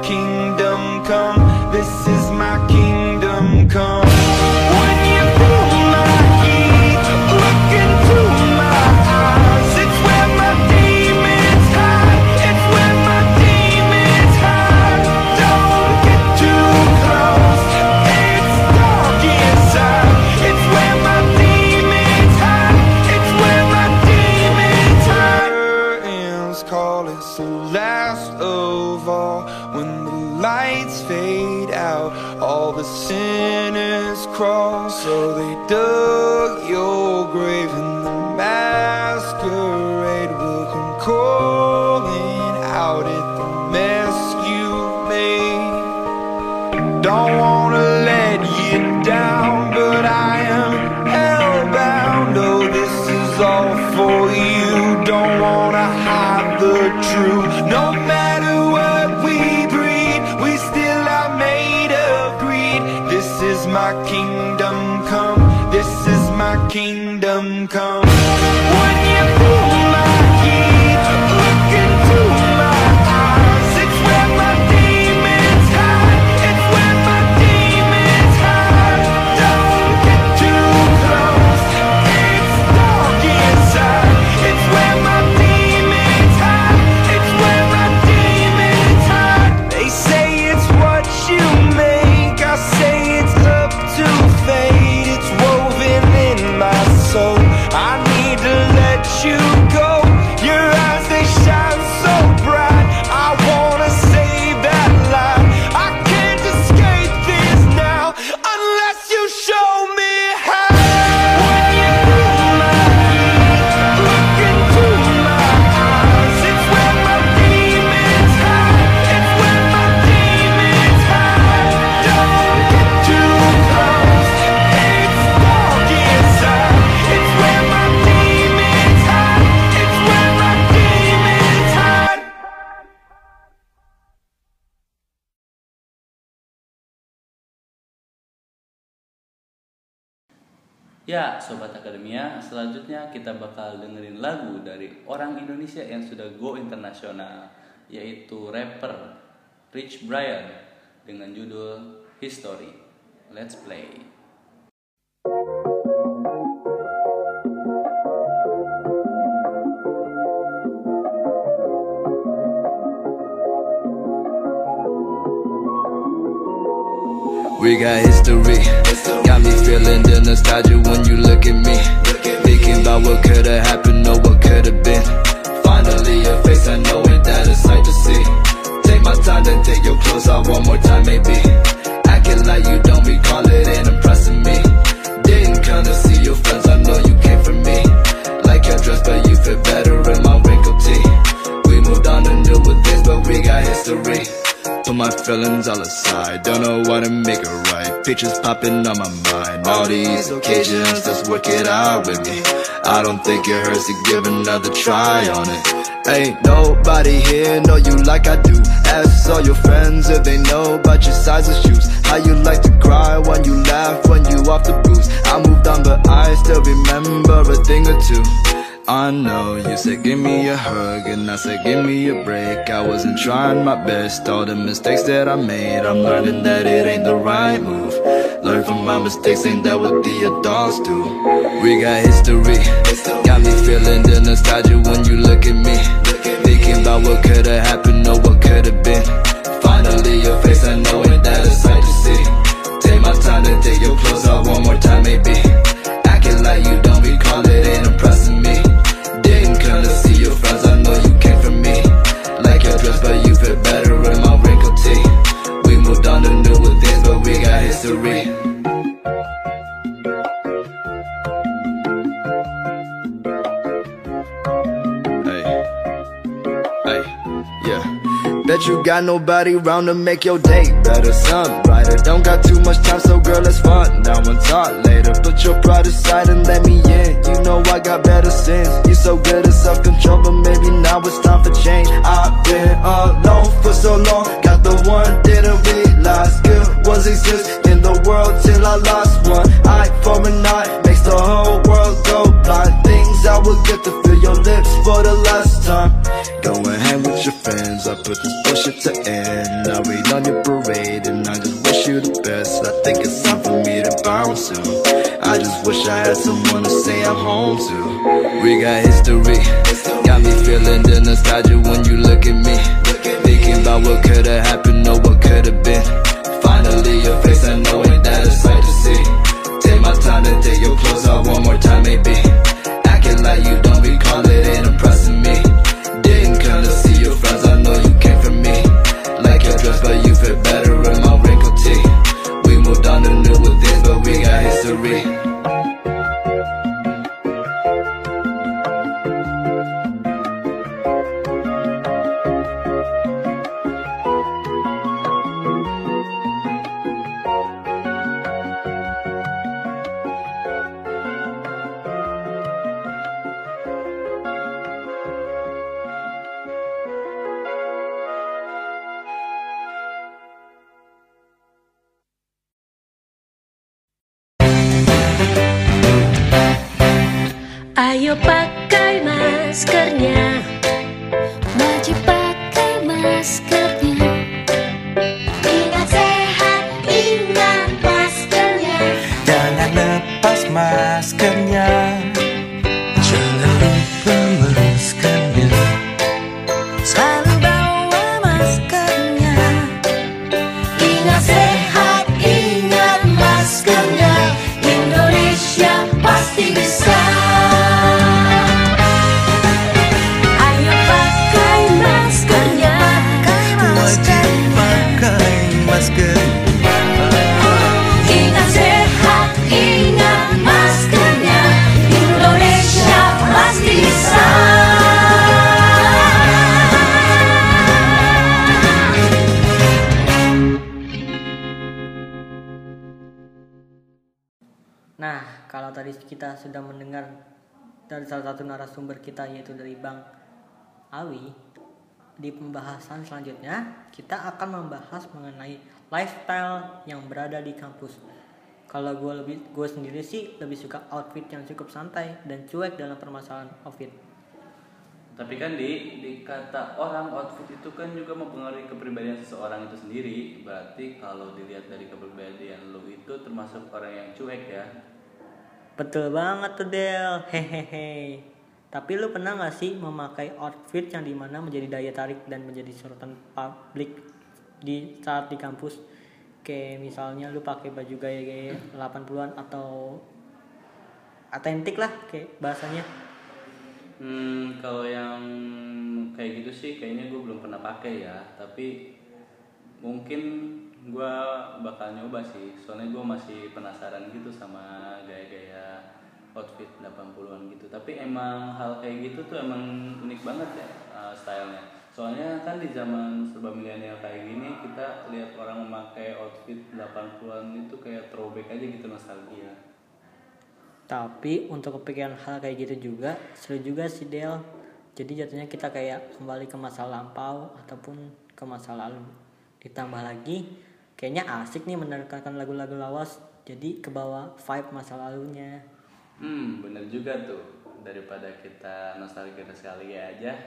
kingdom come, this is my Ya, Sobat Akademia, selanjutnya kita bakal dengerin lagu dari orang Indonesia yang sudah go internasional, yaitu rapper Rich Brian dengan judul History. Let's play. We got history. Got me feeling the nostalgia when you look at me. Thinking about what could have happened or what could have been. Finally, a face I know that a sight to see. Take my time to take your clothes off one more time, maybe. Acting like you don't recall it ain't impressing me. Didn't come to see your friends, I know you came for me. Like your dress, but you fit better in my wrinkled tee. We moved on to newer things, but we got history. Put my feelings all aside. Don't know what to make it right. Pictures popping on my mind. All these occasions, let's work it out with me. I don't think it hurts to give another try on it. Ain't nobody here know you like I do. Ask all your friends if they know about your size of shoes. How you like to cry when you laugh when you off the booze. I moved on, but I still remember a thing or two. I know. You said give me a hug and I said give me a break. I wasn't trying my best, all the mistakes that I made I'm learning that it ain't the right move. Learn from my mistakes, ain't that what the adults do? We got history, got me feeling the nostalgia when you look at me. Thinking about what could've happened or what could've been. Finally your face, I know ain't that a sight to see. Take my time to take your clothes off one more time maybe history Hey, hey, yeah Bet you got nobody round to make your day better, sun brighter. Don't got too much time, so girl, let's fuck now and talk later. Put your pride aside and let me in. You know I got better sins. You so good at self control, but maybe now it's time for change. I've been alone for so long, got the one didn't realize good was exist the world till I lost one. Eye for an eye makes the whole world go blind. Things I will get to feel your lips for the last time. Go hang with your friends. I put this bullshit to end. I read on your parade and I just wish you the best. I think it's time for me to bounce soon. I just wish I had someone to say I'm home to. We got history, got me feeling the nostalgia when you look at me. Thinking about what could've happened or what could've been. Finally, your face, I know ain't that a sight to see. Take my time to take your clothes off one more time, maybe. Acting like you don't recall it ain't impressing me. Pembahasan selanjutnya kita akan membahas mengenai lifestyle yang berada di kampus. Kalau gue lebih gue sendiri sih lebih suka outfit yang cukup santai dan cuek dalam permasalahan outfit. Tapi kan di, di kata orang outfit itu kan juga mempengaruhi kepribadian seseorang itu sendiri. Berarti kalau dilihat dari kepribadian lu itu termasuk orang yang cuek ya. Betul banget tuh Del, hehehe. Tapi lu pernah gak sih memakai outfit yang di mana menjadi daya tarik dan menjadi sorotan publik di saat di kampus? Kayak misalnya lu pakai baju gaya-gaya 80-an atau atentik lah kayak bahasanya. Hmm, kalau yang kayak gitu sih kayaknya gue belum pernah pakai ya. Tapi mungkin gue bakal nyoba sih. Soalnya gue masih penasaran gitu sama gaya-gaya outfit 80-an gitu. Tapi emang hal kayak gitu tuh emang unik banget ya uh, stylenya. Soalnya kan di zaman serba milenial kayak gini kita lihat orang memakai outfit 80-an itu kayak throwback aja gitu nostalgia. Tapi untuk kepikiran hal kayak gitu juga seru juga sih Del. Jadi jatuhnya kita kayak kembali ke masa lampau ataupun ke masa lalu. Ditambah lagi kayaknya asik nih menerkakan lagu-lagu lawas. Jadi ke bawah vibe masa lalunya. Hmm, bener juga tuh. Daripada kita nostalgia sekali aja.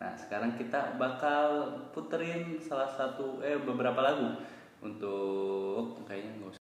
Nah, sekarang kita bakal puterin salah satu eh beberapa lagu untuk kayaknya.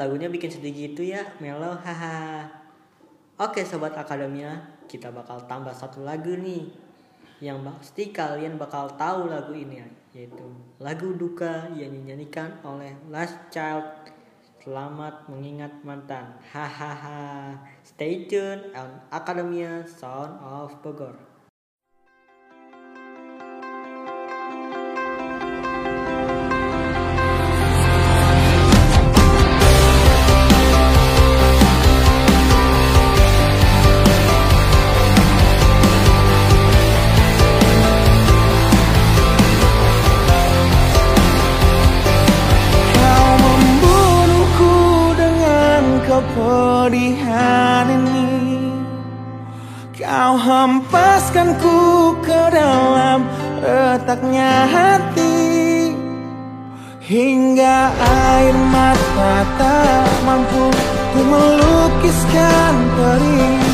Lagunya bikin sedih gitu ya, melo, haha. Oke sobat akademia, kita bakal tambah satu lagu nih. Yang pasti kalian bakal tahu lagu ini yaitu lagu duka yang dinyanyikan oleh Last Child. Selamat mengingat mantan. Hahaha. Stay tune on Akademia Sound of Bogor. Mampu Ku melukiskan perih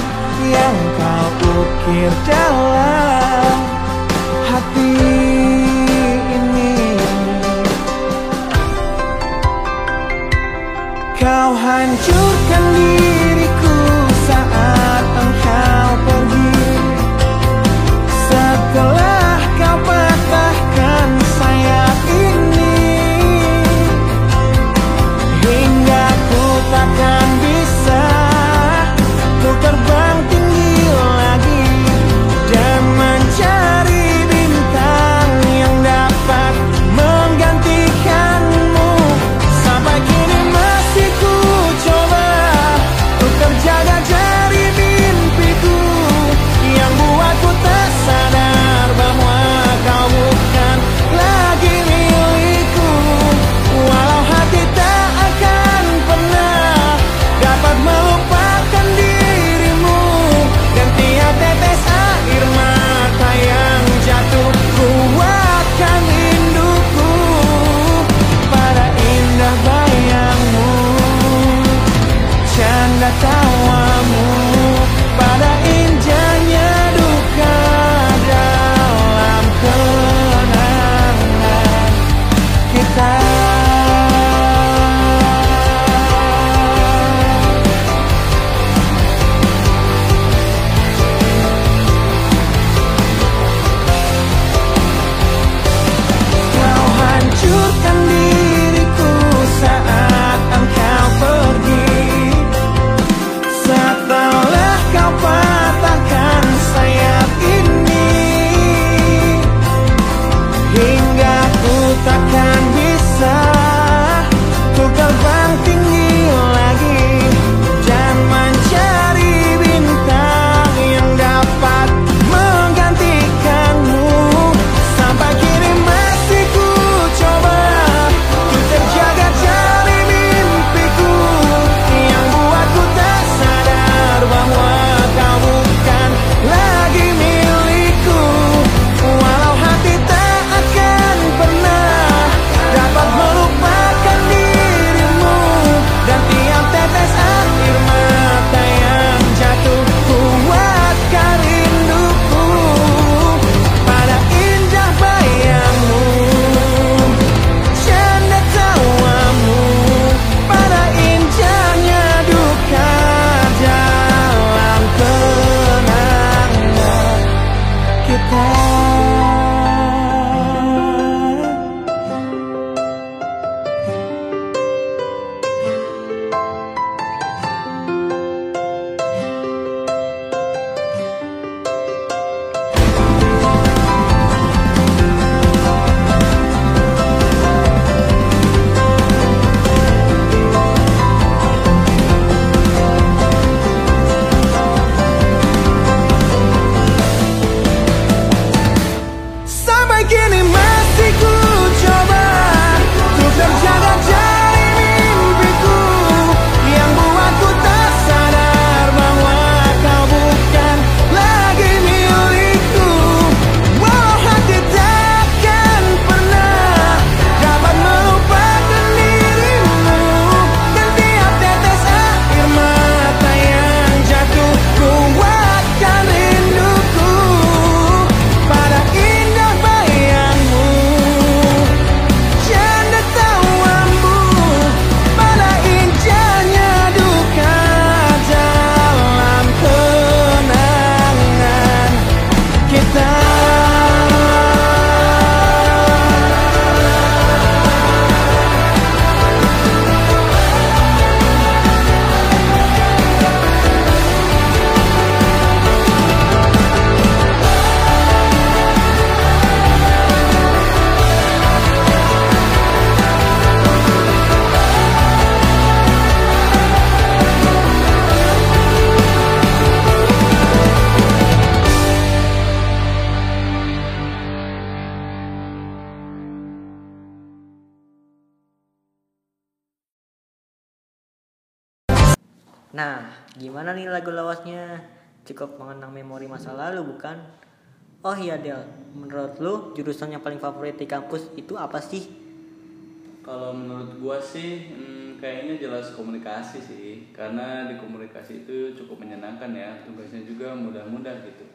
Yang kau ukir dalam hati ini. Kau hancurkan Iya Del, menurut lu jurusan yang paling favorit di kampus itu apa sih? Kalau menurut gua sih hmm, kayaknya jelas komunikasi sih. Karena di komunikasi itu cukup menyenangkan ya. Tugasnya juga mudah-mudah gitu.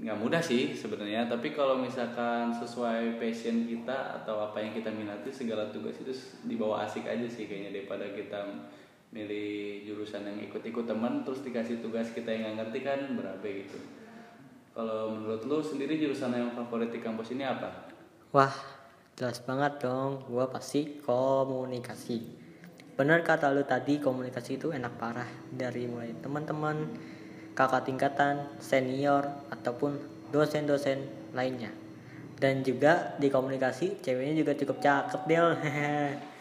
Nggak mudah sih sebenarnya. Tapi kalau misalkan sesuai passion kita atau apa yang kita minati segala tugas itu dibawa asik aja sih kayaknya. Daripada kita milih jurusan yang ikut-ikut teman terus dikasih tugas kita yang nggak ngerti kan berabe gitu kalau menurut lu sendiri jurusan yang favorit di kampus ini apa Wah, jelas banget dong. Gua pasti komunikasi. Bener kata lu tadi, komunikasi itu enak parah. Dari mulai teman-teman, kakak tingkatan, senior, ataupun dosen-dosen lainnya. Dan juga di komunikasi, ceweknya juga cukup cakep, Del.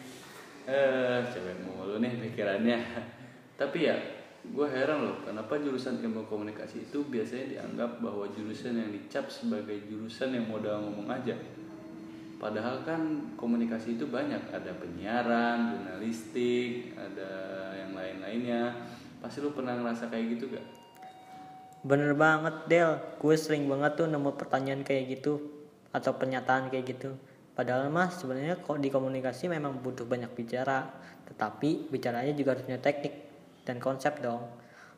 eh cewek mulu nih pikirannya tapi ya gue heran loh kenapa jurusan ilmu komunikasi itu biasanya dianggap bahwa jurusan yang dicap sebagai jurusan yang modal ngomong aja padahal kan komunikasi itu banyak ada penyiaran jurnalistik ada yang lain-lainnya pasti lu pernah ngerasa kayak gitu gak Bener banget, Del. Gue sering banget tuh nemu pertanyaan kayak gitu. Atau pernyataan kayak gitu. Padahal mah sebenarnya kok di komunikasi memang butuh banyak bicara. Tetapi bicaranya juga harus punya teknik dan konsep dong.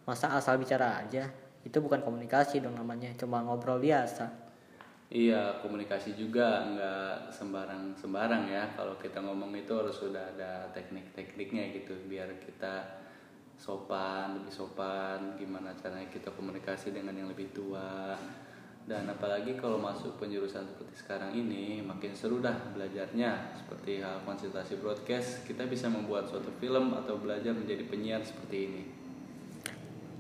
Masa asal bicara aja? Itu bukan komunikasi dong namanya. Cuma ngobrol biasa. Iya, komunikasi juga nggak sembarang-sembarang ya. Kalau kita ngomong itu harus sudah ada teknik-tekniknya gitu, biar kita sopan, lebih sopan. Gimana caranya kita komunikasi dengan yang lebih tua. Dan apalagi kalau masuk penjurusan seperti sekarang ini, makin seru dah belajarnya. Seperti hal konsultasi broadcast, kita bisa membuat suatu film atau belajar menjadi penyiar seperti ini.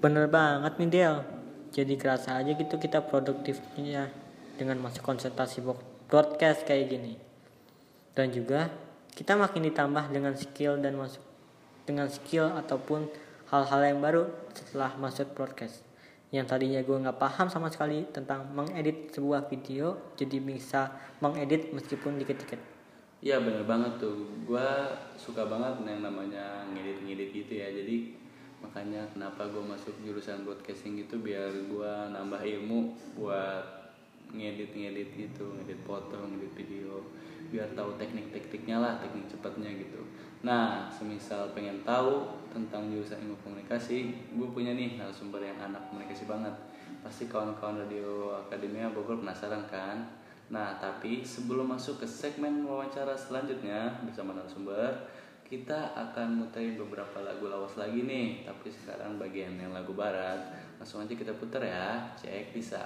Bener banget nih Del. Jadi kerasa aja gitu kita produktifnya dengan masuk konsentrasi bo- broadcast kayak gini. Dan juga kita makin ditambah dengan skill dan masuk dengan skill ataupun hal-hal yang baru setelah masuk broadcast. Yang tadinya gue nggak paham sama sekali tentang mengedit sebuah video, jadi bisa mengedit meskipun dikit-dikit. Iya bener banget tuh, gue suka banget yang namanya ngedit-ngedit gitu ya. Jadi makanya kenapa gue masuk jurusan broadcasting gitu biar gue nambah ilmu buat ngedit-ngedit gitu, ngedit foto, ngedit video, biar tahu teknik-tekniknya lah, teknik cepatnya gitu. Nah, semisal pengen tahu tentang jurusan ilmu komunikasi, gue punya nih narasumber yang anak komunikasi banget. Pasti kawan-kawan radio Akademia Bogor penasaran kan? Nah, tapi sebelum masuk ke segmen wawancara selanjutnya bersama narasumber, kita akan muterin beberapa lagu lawas lagi nih. Tapi sekarang bagian yang lagu barat, langsung aja kita putar ya. Check this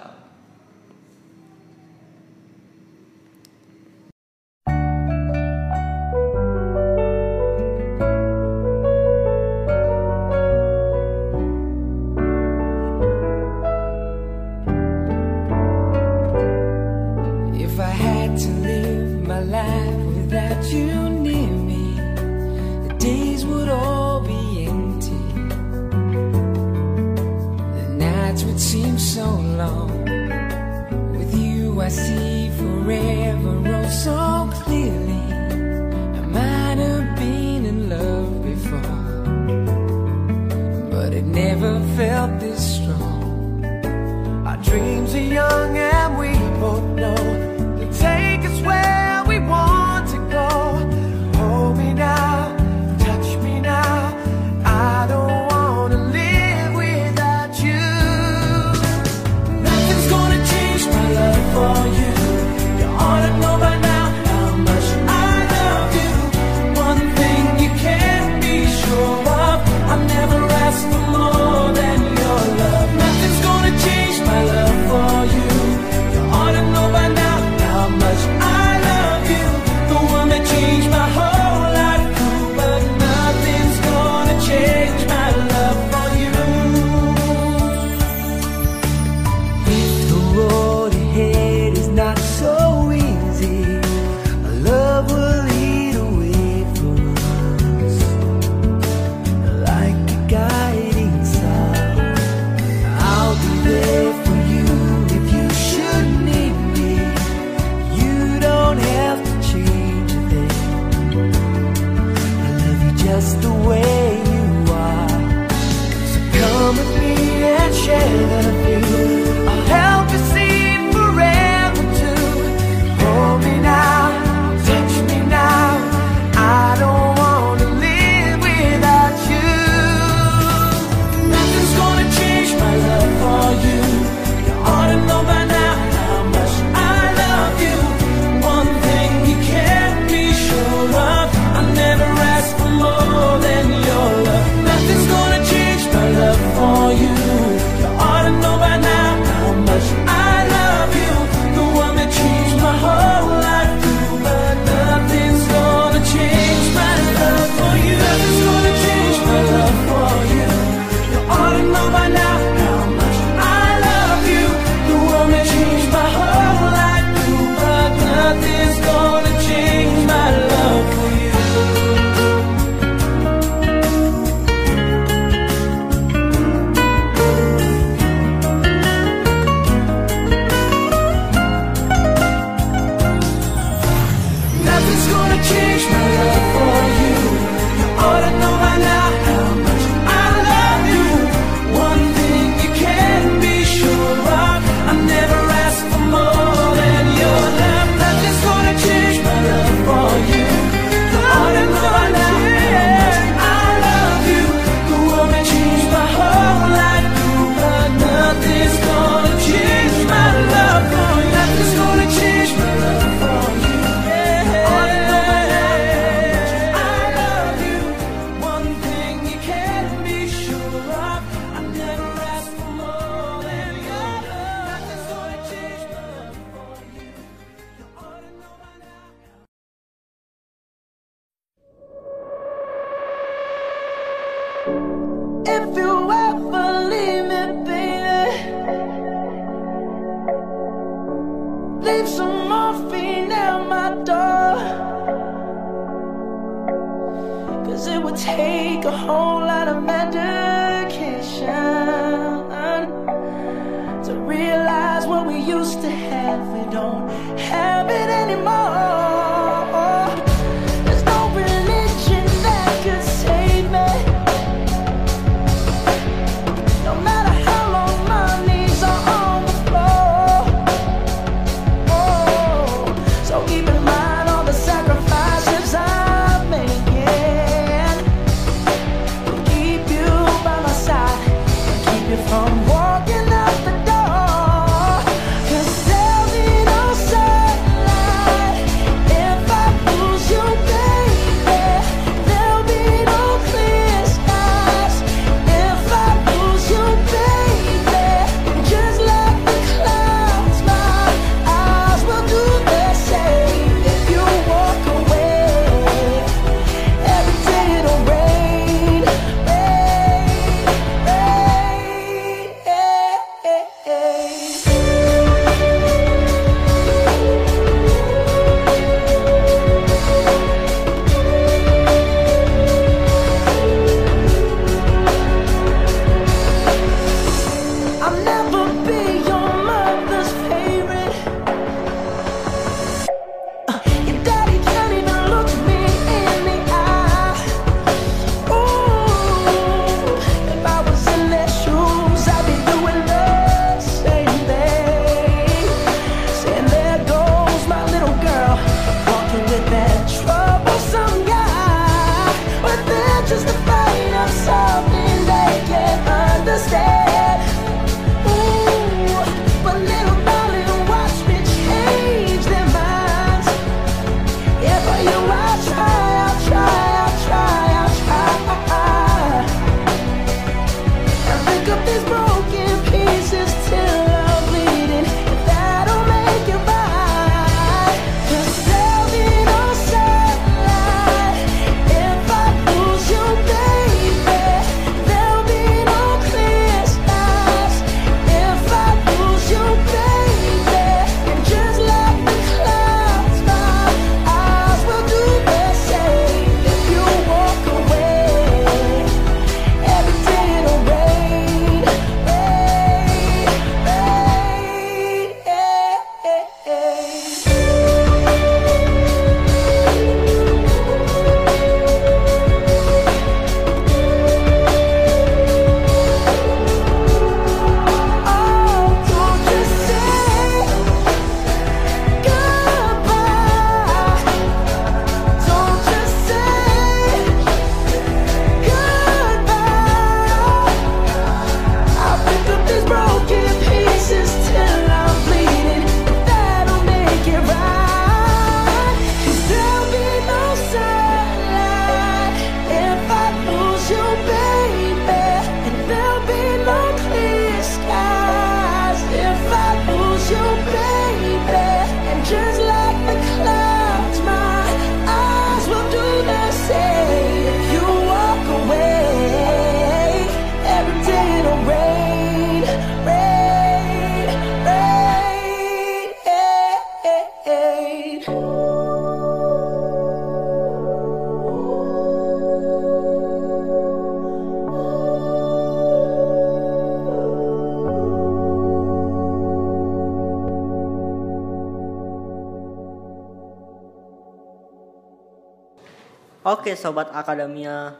Sobat Akademia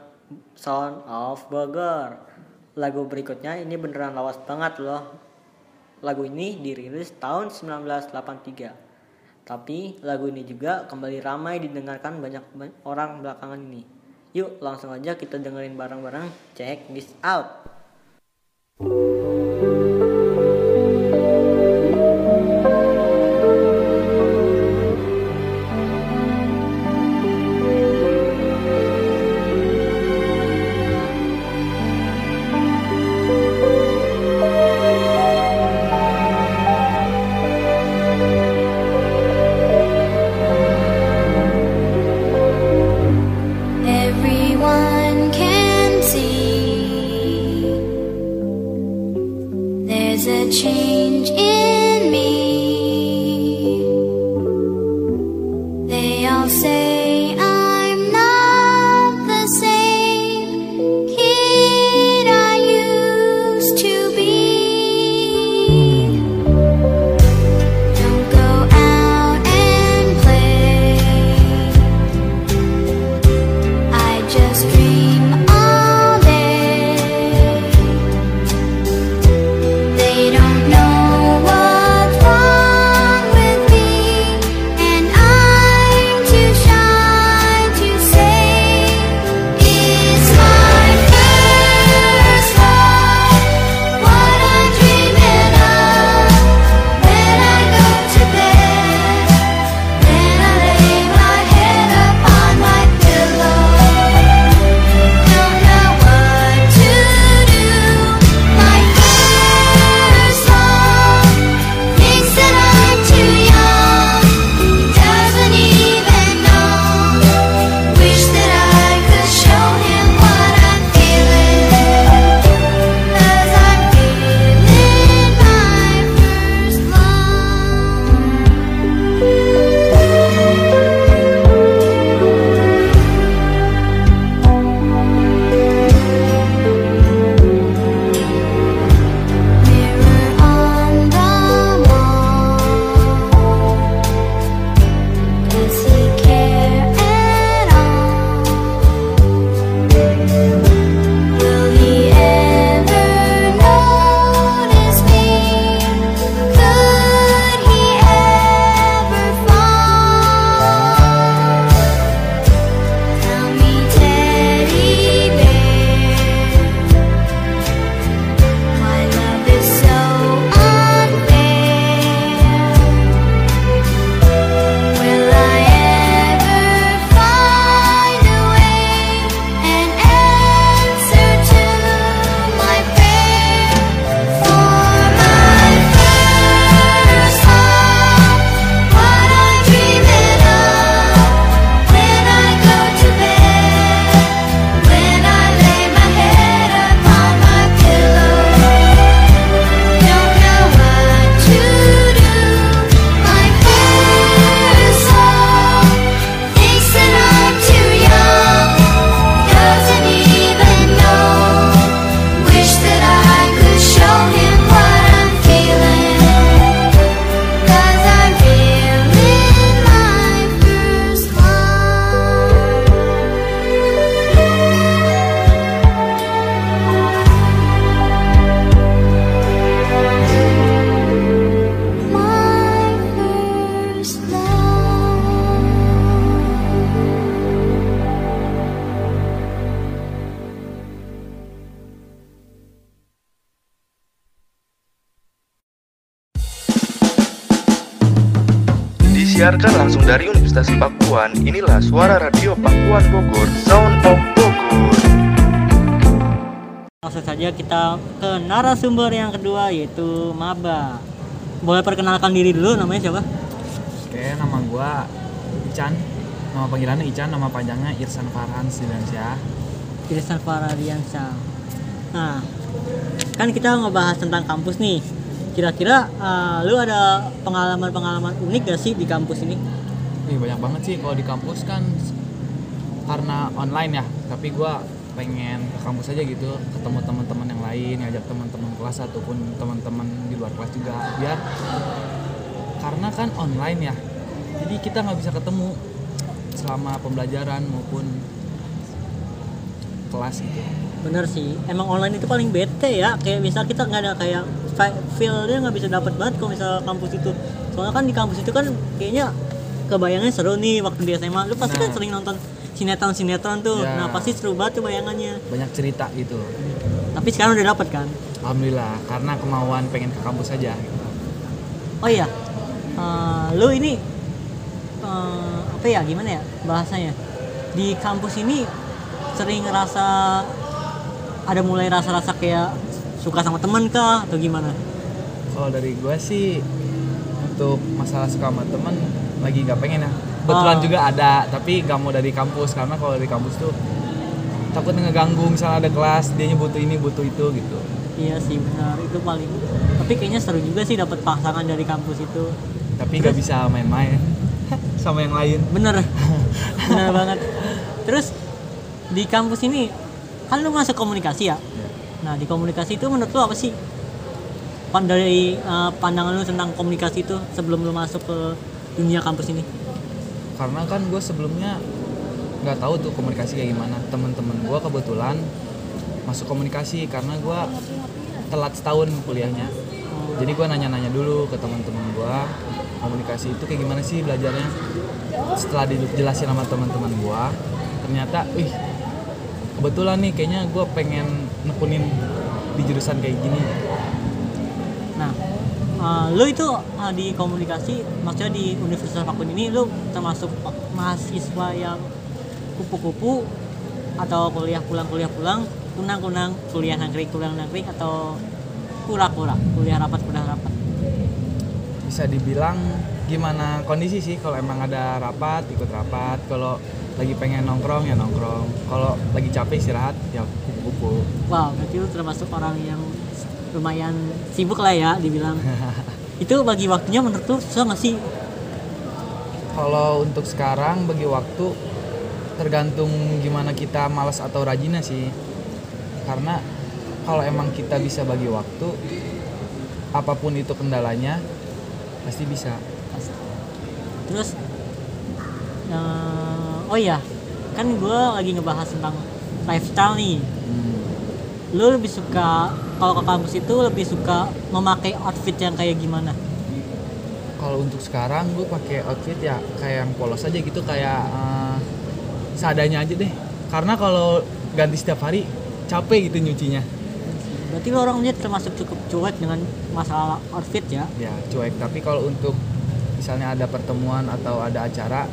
Sound of Burger Lagu berikutnya ini beneran lawas banget loh. Lagu ini dirilis tahun 1983 Tapi lagu ini juga kembali ramai didengarkan banyak orang belakangan ini. Yuk langsung aja kita dengerin bareng-bareng. Check this out. Thank you narasumber yang kedua yaitu Maba. Boleh perkenalkan diri dulu namanya siapa? Oke, nama gua Ican. Nama panggilannya Ican, nama panjangnya Irsan Farhan Silansyah. Irsan Faradiansyah. Nah, kan kita ngebahas tentang kampus nih. Kira-kira eh, lu ada pengalaman-pengalaman unik gak sih di kampus ini? Ih, banyak banget sih kalau di kampus kan karena online ya, tapi gua pengen ke kampus aja gitu, ketemu teman-teman yang lain, ngajak teman-teman kelas ataupun teman-teman di luar kelas juga biar karena kan online ya. Jadi kita nggak bisa ketemu selama pembelajaran maupun kelas gitu. Bener sih, emang online itu paling bete ya. Kayak misal kita nggak ada kayak feel-nya nggak bisa dapat banget kalau misal kampus itu. Soalnya kan di kampus itu kan kayaknya kebayangnya seru nih waktu di SMA. Lu pasti kan Nah. sering nonton sinetron-sinetron tuh. Ya. Nah pasti seru banget tuh bayangannya. Banyak cerita gitu. Tapi sekarang udah dapet kan? Alhamdulillah, karena kemauan pengen ke kampus aja. Oh iya, Eh, lu ini eh, apa ya gimana ya bahasanya? Di kampus ini sering ngerasa ada mulai rasa-rasa kayak suka sama temen kah atau gimana? Kalau dari gue sih untuk masalah suka sama temen lagi nggak pengen ya. Kebetulan Oh. juga ada, tapi nggak mau dari kampus karena kalau dari kampus tuh takut ngeganggu misalnya ada kelas dia butuh ini butuh itu gitu. Iya sih benar itu paling. Tapi kayaknya seru juga sih dapat pasangan dari kampus itu. Tapi nggak bisa main-main sama yang lain. Bener, bener banget. Terus di kampus ini kan lu masuk komunikasi ya. Nah di komunikasi itu menurut lu apa sih? Dari eh, pandangan lu tentang komunikasi itu sebelum lu masuk ke dunia kampus ini? Karena kan gue sebelumnya nggak tahu tuh komunikasi kayak gimana. Temen-temen gue kebetulan masuk komunikasi karena gue telat setahun kuliahnya. Jadi gue nanya-nanya dulu ke teman-teman gue komunikasi itu kayak gimana sih belajarnya? Setelah dijelasin sama teman-teman gue ternyata wih kebetulan nih kayaknya gue pengen nekunin di jurusan kayak gini. Nah, uh, lu itu uh, di komunikasi, maksudnya di Universitas Pakun ini lu termasuk mahasiswa yang kupu-kupu atau kuliah pulang kuliah pulang, kunang-kunang kuliah nangkring kuliah nangkring atau kura-kura kuliah rapat kuliah rapat. bisa dibilang gimana kondisi sih kalau emang ada rapat ikut rapat kalau lagi pengen nongkrong ya nongkrong kalau lagi capek istirahat ya kupu-kupu Wow, berarti lu termasuk orang yang lumayan sibuk lah ya dibilang. itu bagi waktunya menurut lu susah nggak sih? kalau untuk sekarang bagi waktu tergantung gimana kita malas atau rajinnya sih karena kalau emang kita bisa bagi waktu apa pun itu kendalanya pasti bisa Terus eh, oh iya, kan gue lagi ngebahas tentang lifestyle nih. Lu lebih suka kalau ke kampus itu lebih suka memakai outfit yang kayak gimana? kalau untuk sekarang gue pakai outfit ya kayak yang polos aja gitu kayak eh, seadanya aja deh karena kalau ganti setiap hari capek gitu nyucinya Berarti lu orangnya termasuk cukup cuek dengan masalah outfit ya? ya cuek tapi kalau untuk misalnya ada pertemuan atau ada acara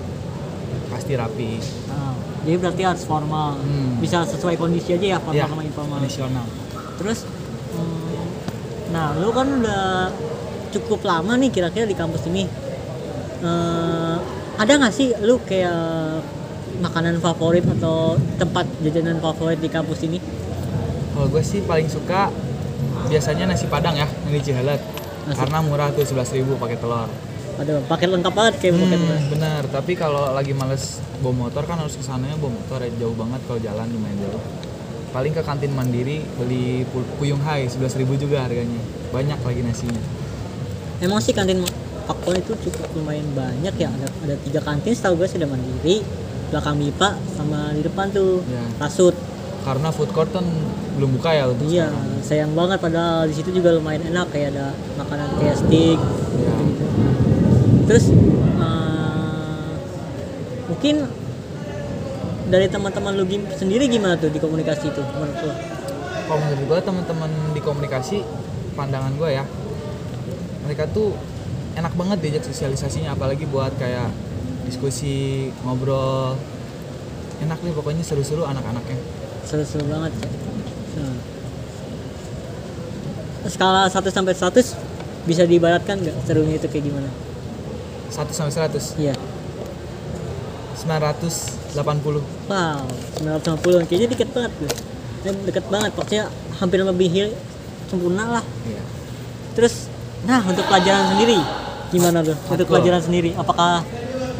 pasti rapi Nah, jadi berarti harus formal. Hmm. Bisa sesuai kondisi aja ya formal Ya, sama informal. kondisional. Terus, nah lu kan udah cukup lama nih kira-kira di kampus ini. Eh, ada nggak sih lu kayak makanan favorit atau tempat jajanan favorit di kampus ini? kalau gue sih paling suka biasanya nasi padang ya yang di Cihelet karena murah tuh 11.000 pakai telur. Ada paket lengkap banget kayak Hmm, paket bener tapi kalau lagi males bawa motor kan harus ke sananya bawa motor ya jauh banget kalau jalan lumayan jauh paling ke kantin mandiri beli pu- puyung hai 11.000 juga harganya banyak lagi nasinya Emang sih kantin Pakpon itu cukup lumayan banyak ya. Ada ada tiga kantin setahu gue sudah mandiri, belakang MIPA sama di depan tuh Ya. Rasut. karena food court kan belum buka ya untuk Iya, sekarang. sayang banget padahal di situ juga lumayan enak kayak ada makanan kayak steak. Gitu. Terus eh, mungkin dari teman-teman lu gim- sendiri gimana tuh di komunikasi itu menurut lu? kalau menurut gue teman-teman di komunikasi pandangan gue ya mereka tuh enak banget diajak sosialisasinya apalagi buat kayak diskusi ngobrol enak deh pokoknya seru-seru anak-anaknya Seru-seru banget ya. Nah. Skala 1 sampai 100 bisa diibaratkan nggak serunya itu kayak gimana? 1 sampai 100 Iya. 980 Wow, 950 kayaknya deket banget tuh. Ya, deket banget, pokoknya hampir lebih sempurna lah. Iya. Terus, nah untuk pelajaran sendiri gimana tuh? Untuk Hardcore. pelajaran sendiri, apakah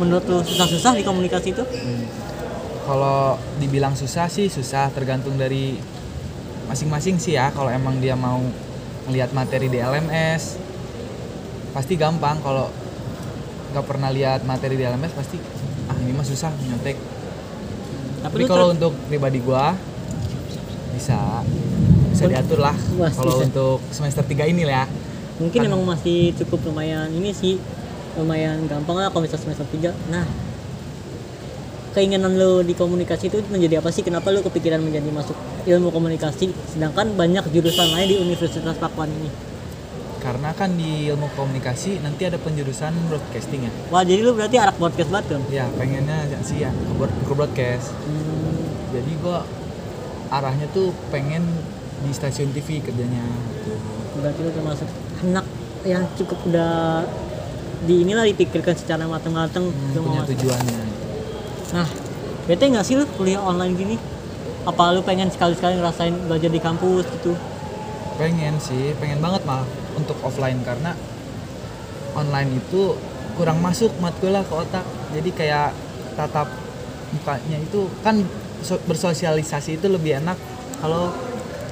menurut lu susah-susah di komunikasi itu? kalau dibilang susah sih susah tergantung dari masing-masing sih ya kalau emang dia mau ngelihat materi di LMS pasti gampang kalau nggak pernah lihat materi di LMS pasti ini mah susah nyontek Tapi tapi kalau untuk pribadi gua bisa bisa diatur lah kalau untuk semester 3 ini lah ya Mungkin Kan- emang masih cukup lumayan ini sih, lumayan gampang lah kalau misalnya semester 3. Nah, keinginan lu di komunikasi itu menjadi apa sih? Kenapa lu kepikiran menjadi masuk ilmu komunikasi? Sedangkan banyak jurusan lain di Universitas Pakuan ini. Karena kan di ilmu komunikasi nanti ada penjurusan broadcasting ya. Wah, jadi lu berarti anak podcast banget dong? ya pengennya sih ya ke ke broadcast. Jadi gua arahnya tuh pengen di stasiun TV kerjanya. Gitu. berarti lu termasuk anak yang cukup udah di inilah dipikirkan secara matang-matang mau punya masuk. tujuannya. Nah bete nggak sih lu kuliah online gini? Apa lu pengen sekali-sekali ngerasain belajar di kampus gitu? Pengen sih pengen banget malah untuk offline karena online itu kurang masuk matkulnya ke otak. Jadi kayak tatap mukanya itu kan so- bersosialisasi itu lebih enak kalau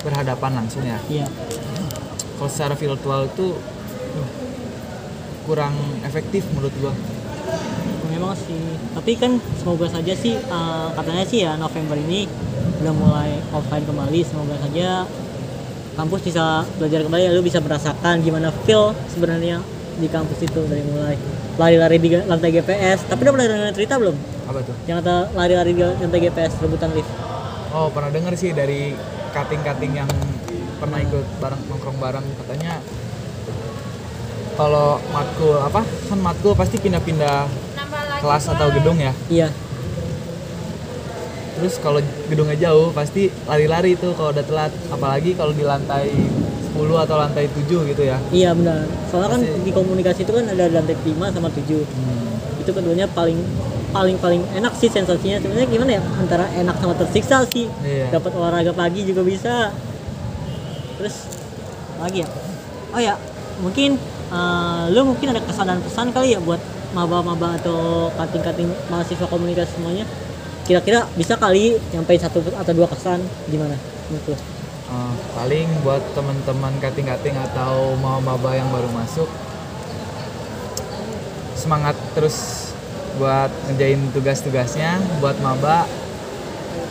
berhadapan langsung ya. Iya. Kalau secara virtual itu uh, kurang efektif menurut gua. Memang sih. Tapi kan semoga saja sih eh, katanya sih ya November ini udah mulai offline kembali. Semoga saja kampus bisa belajar kembali lalu bisa merasakan gimana feel sebenarnya di kampus itu dari mulai lari-lari di lantai GPS tapi udah pernah dengar cerita belum? Apa tuh? yang kata lari-lari di lantai GPS rebutan lift. Oh pernah denger sih dari cutting-cutting yang pernah ikut bareng nongkrong bareng. Katanya kalau matkul apa? Kan matkul pasti pindah-pindah kelas atau gedung ya? Iya. Terus kalau gedungnya jauh pasti lari-lari itu kalau udah telat. Apalagi kalau di lantai 10 atau lantai 7 gitu ya. Iya benar. Soalnya kan di komunikasi itu kan ada lantai 5 sama 7 itu keduanya paling paling paling enak sih sensasinya. Sebenarnya gimana ya? Antara enak sama tersiksa sih. Iya. dapat olahraga pagi juga bisa. Terus lagi ya? Oh ya mungkin eh, lu mungkin ada kesan dan pesan kali ya buat maba-maba atau kating-kating mahasiswa komunikasi semuanya kira-kira bisa kali nyampein satu atau dua kesan gimana menurut lu? Eh, paling buat teman-teman kating-kating atau mau maba yang baru masuk semangat terus buat ngerjain tugas-tugasnya buat maba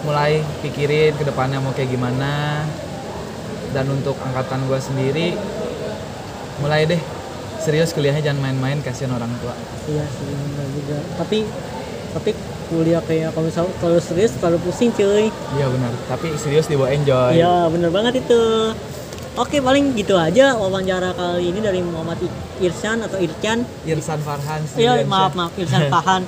mulai pikirin ke depannya mau kayak gimana dan untuk angkatan gua sendiri mulai deh serius kuliahnya jangan main-main kasihan orang tua Iya sih juga. Tapi tapi kuliah kayak kalau misal kalau serius terlalu pusing cuy. iya benar tapi serius dibawa enjoy Iya bener banget itu. Oke paling gitu aja wawancara kali ini dari Muhammad Irsan atau Ircan. Irsan Farhan Iya maaf maaf Irsan Farhan.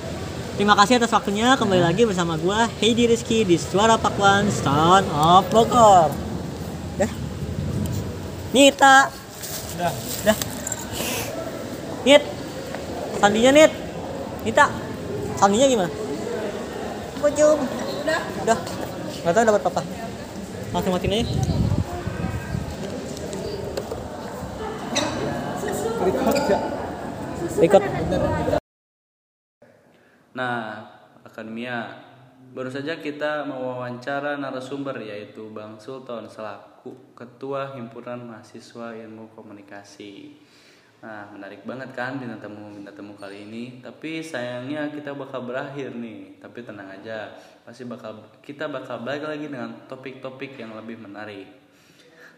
Terima kasih atas waktunya. Kembali lagi bersama gua Heidi Rizky di Suara Pakuan Sound of Bogor. Dah. Nita. Dah. Dah. Nit. Sandinya Nit. Nita. Sandinya gimana? Pocong. Udah. Udah. Gak tau dapat apa. Langsung matiin aja. Record. Nah, Akademia, baru saja kita mewawancara narasumber yaitu Bang Sultan selaku Ketua Himpunan Mahasiswa Ilmu Komunikasi. Nah, menarik banget kan bintang tamu bintang tamu kali ini. Tapi sayangnya kita bakal berakhir nih. Tapi tenang aja, pasti bakal kita bakal balik lagi dengan topik-topik yang lebih menarik.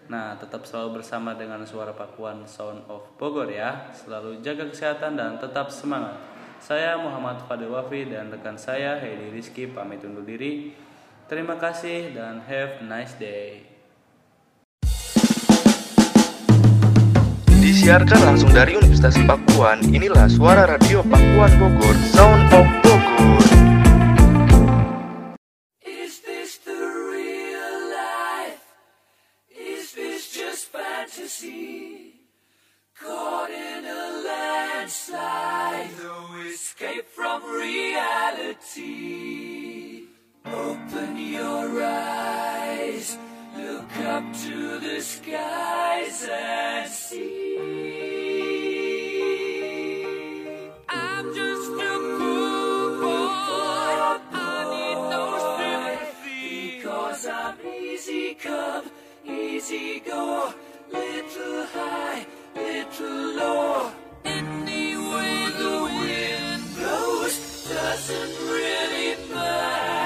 Nah, tetap selalu bersama dengan suara Pakuan Sound of Bogor ya. Selalu jaga kesehatan dan tetap semangat. Saya Muhammad Fadil Wafi dan rekan saya Heidi Rizky pamit undur diri. Terima kasih dan have a nice day. Disiarkan langsung dari Universitas Pakuan, inilah suara radio Pakuan Bogor, Sound of Bogor. Is this the real life? Is this just fantasy? Caught in a landslide, no escape from reality. Open your eyes, look up to the skies and see. I'm just a poor boy. I need no sympathy. Because I'm easy come, easy go. Little high, little low. Any way the wind blows doesn't really matter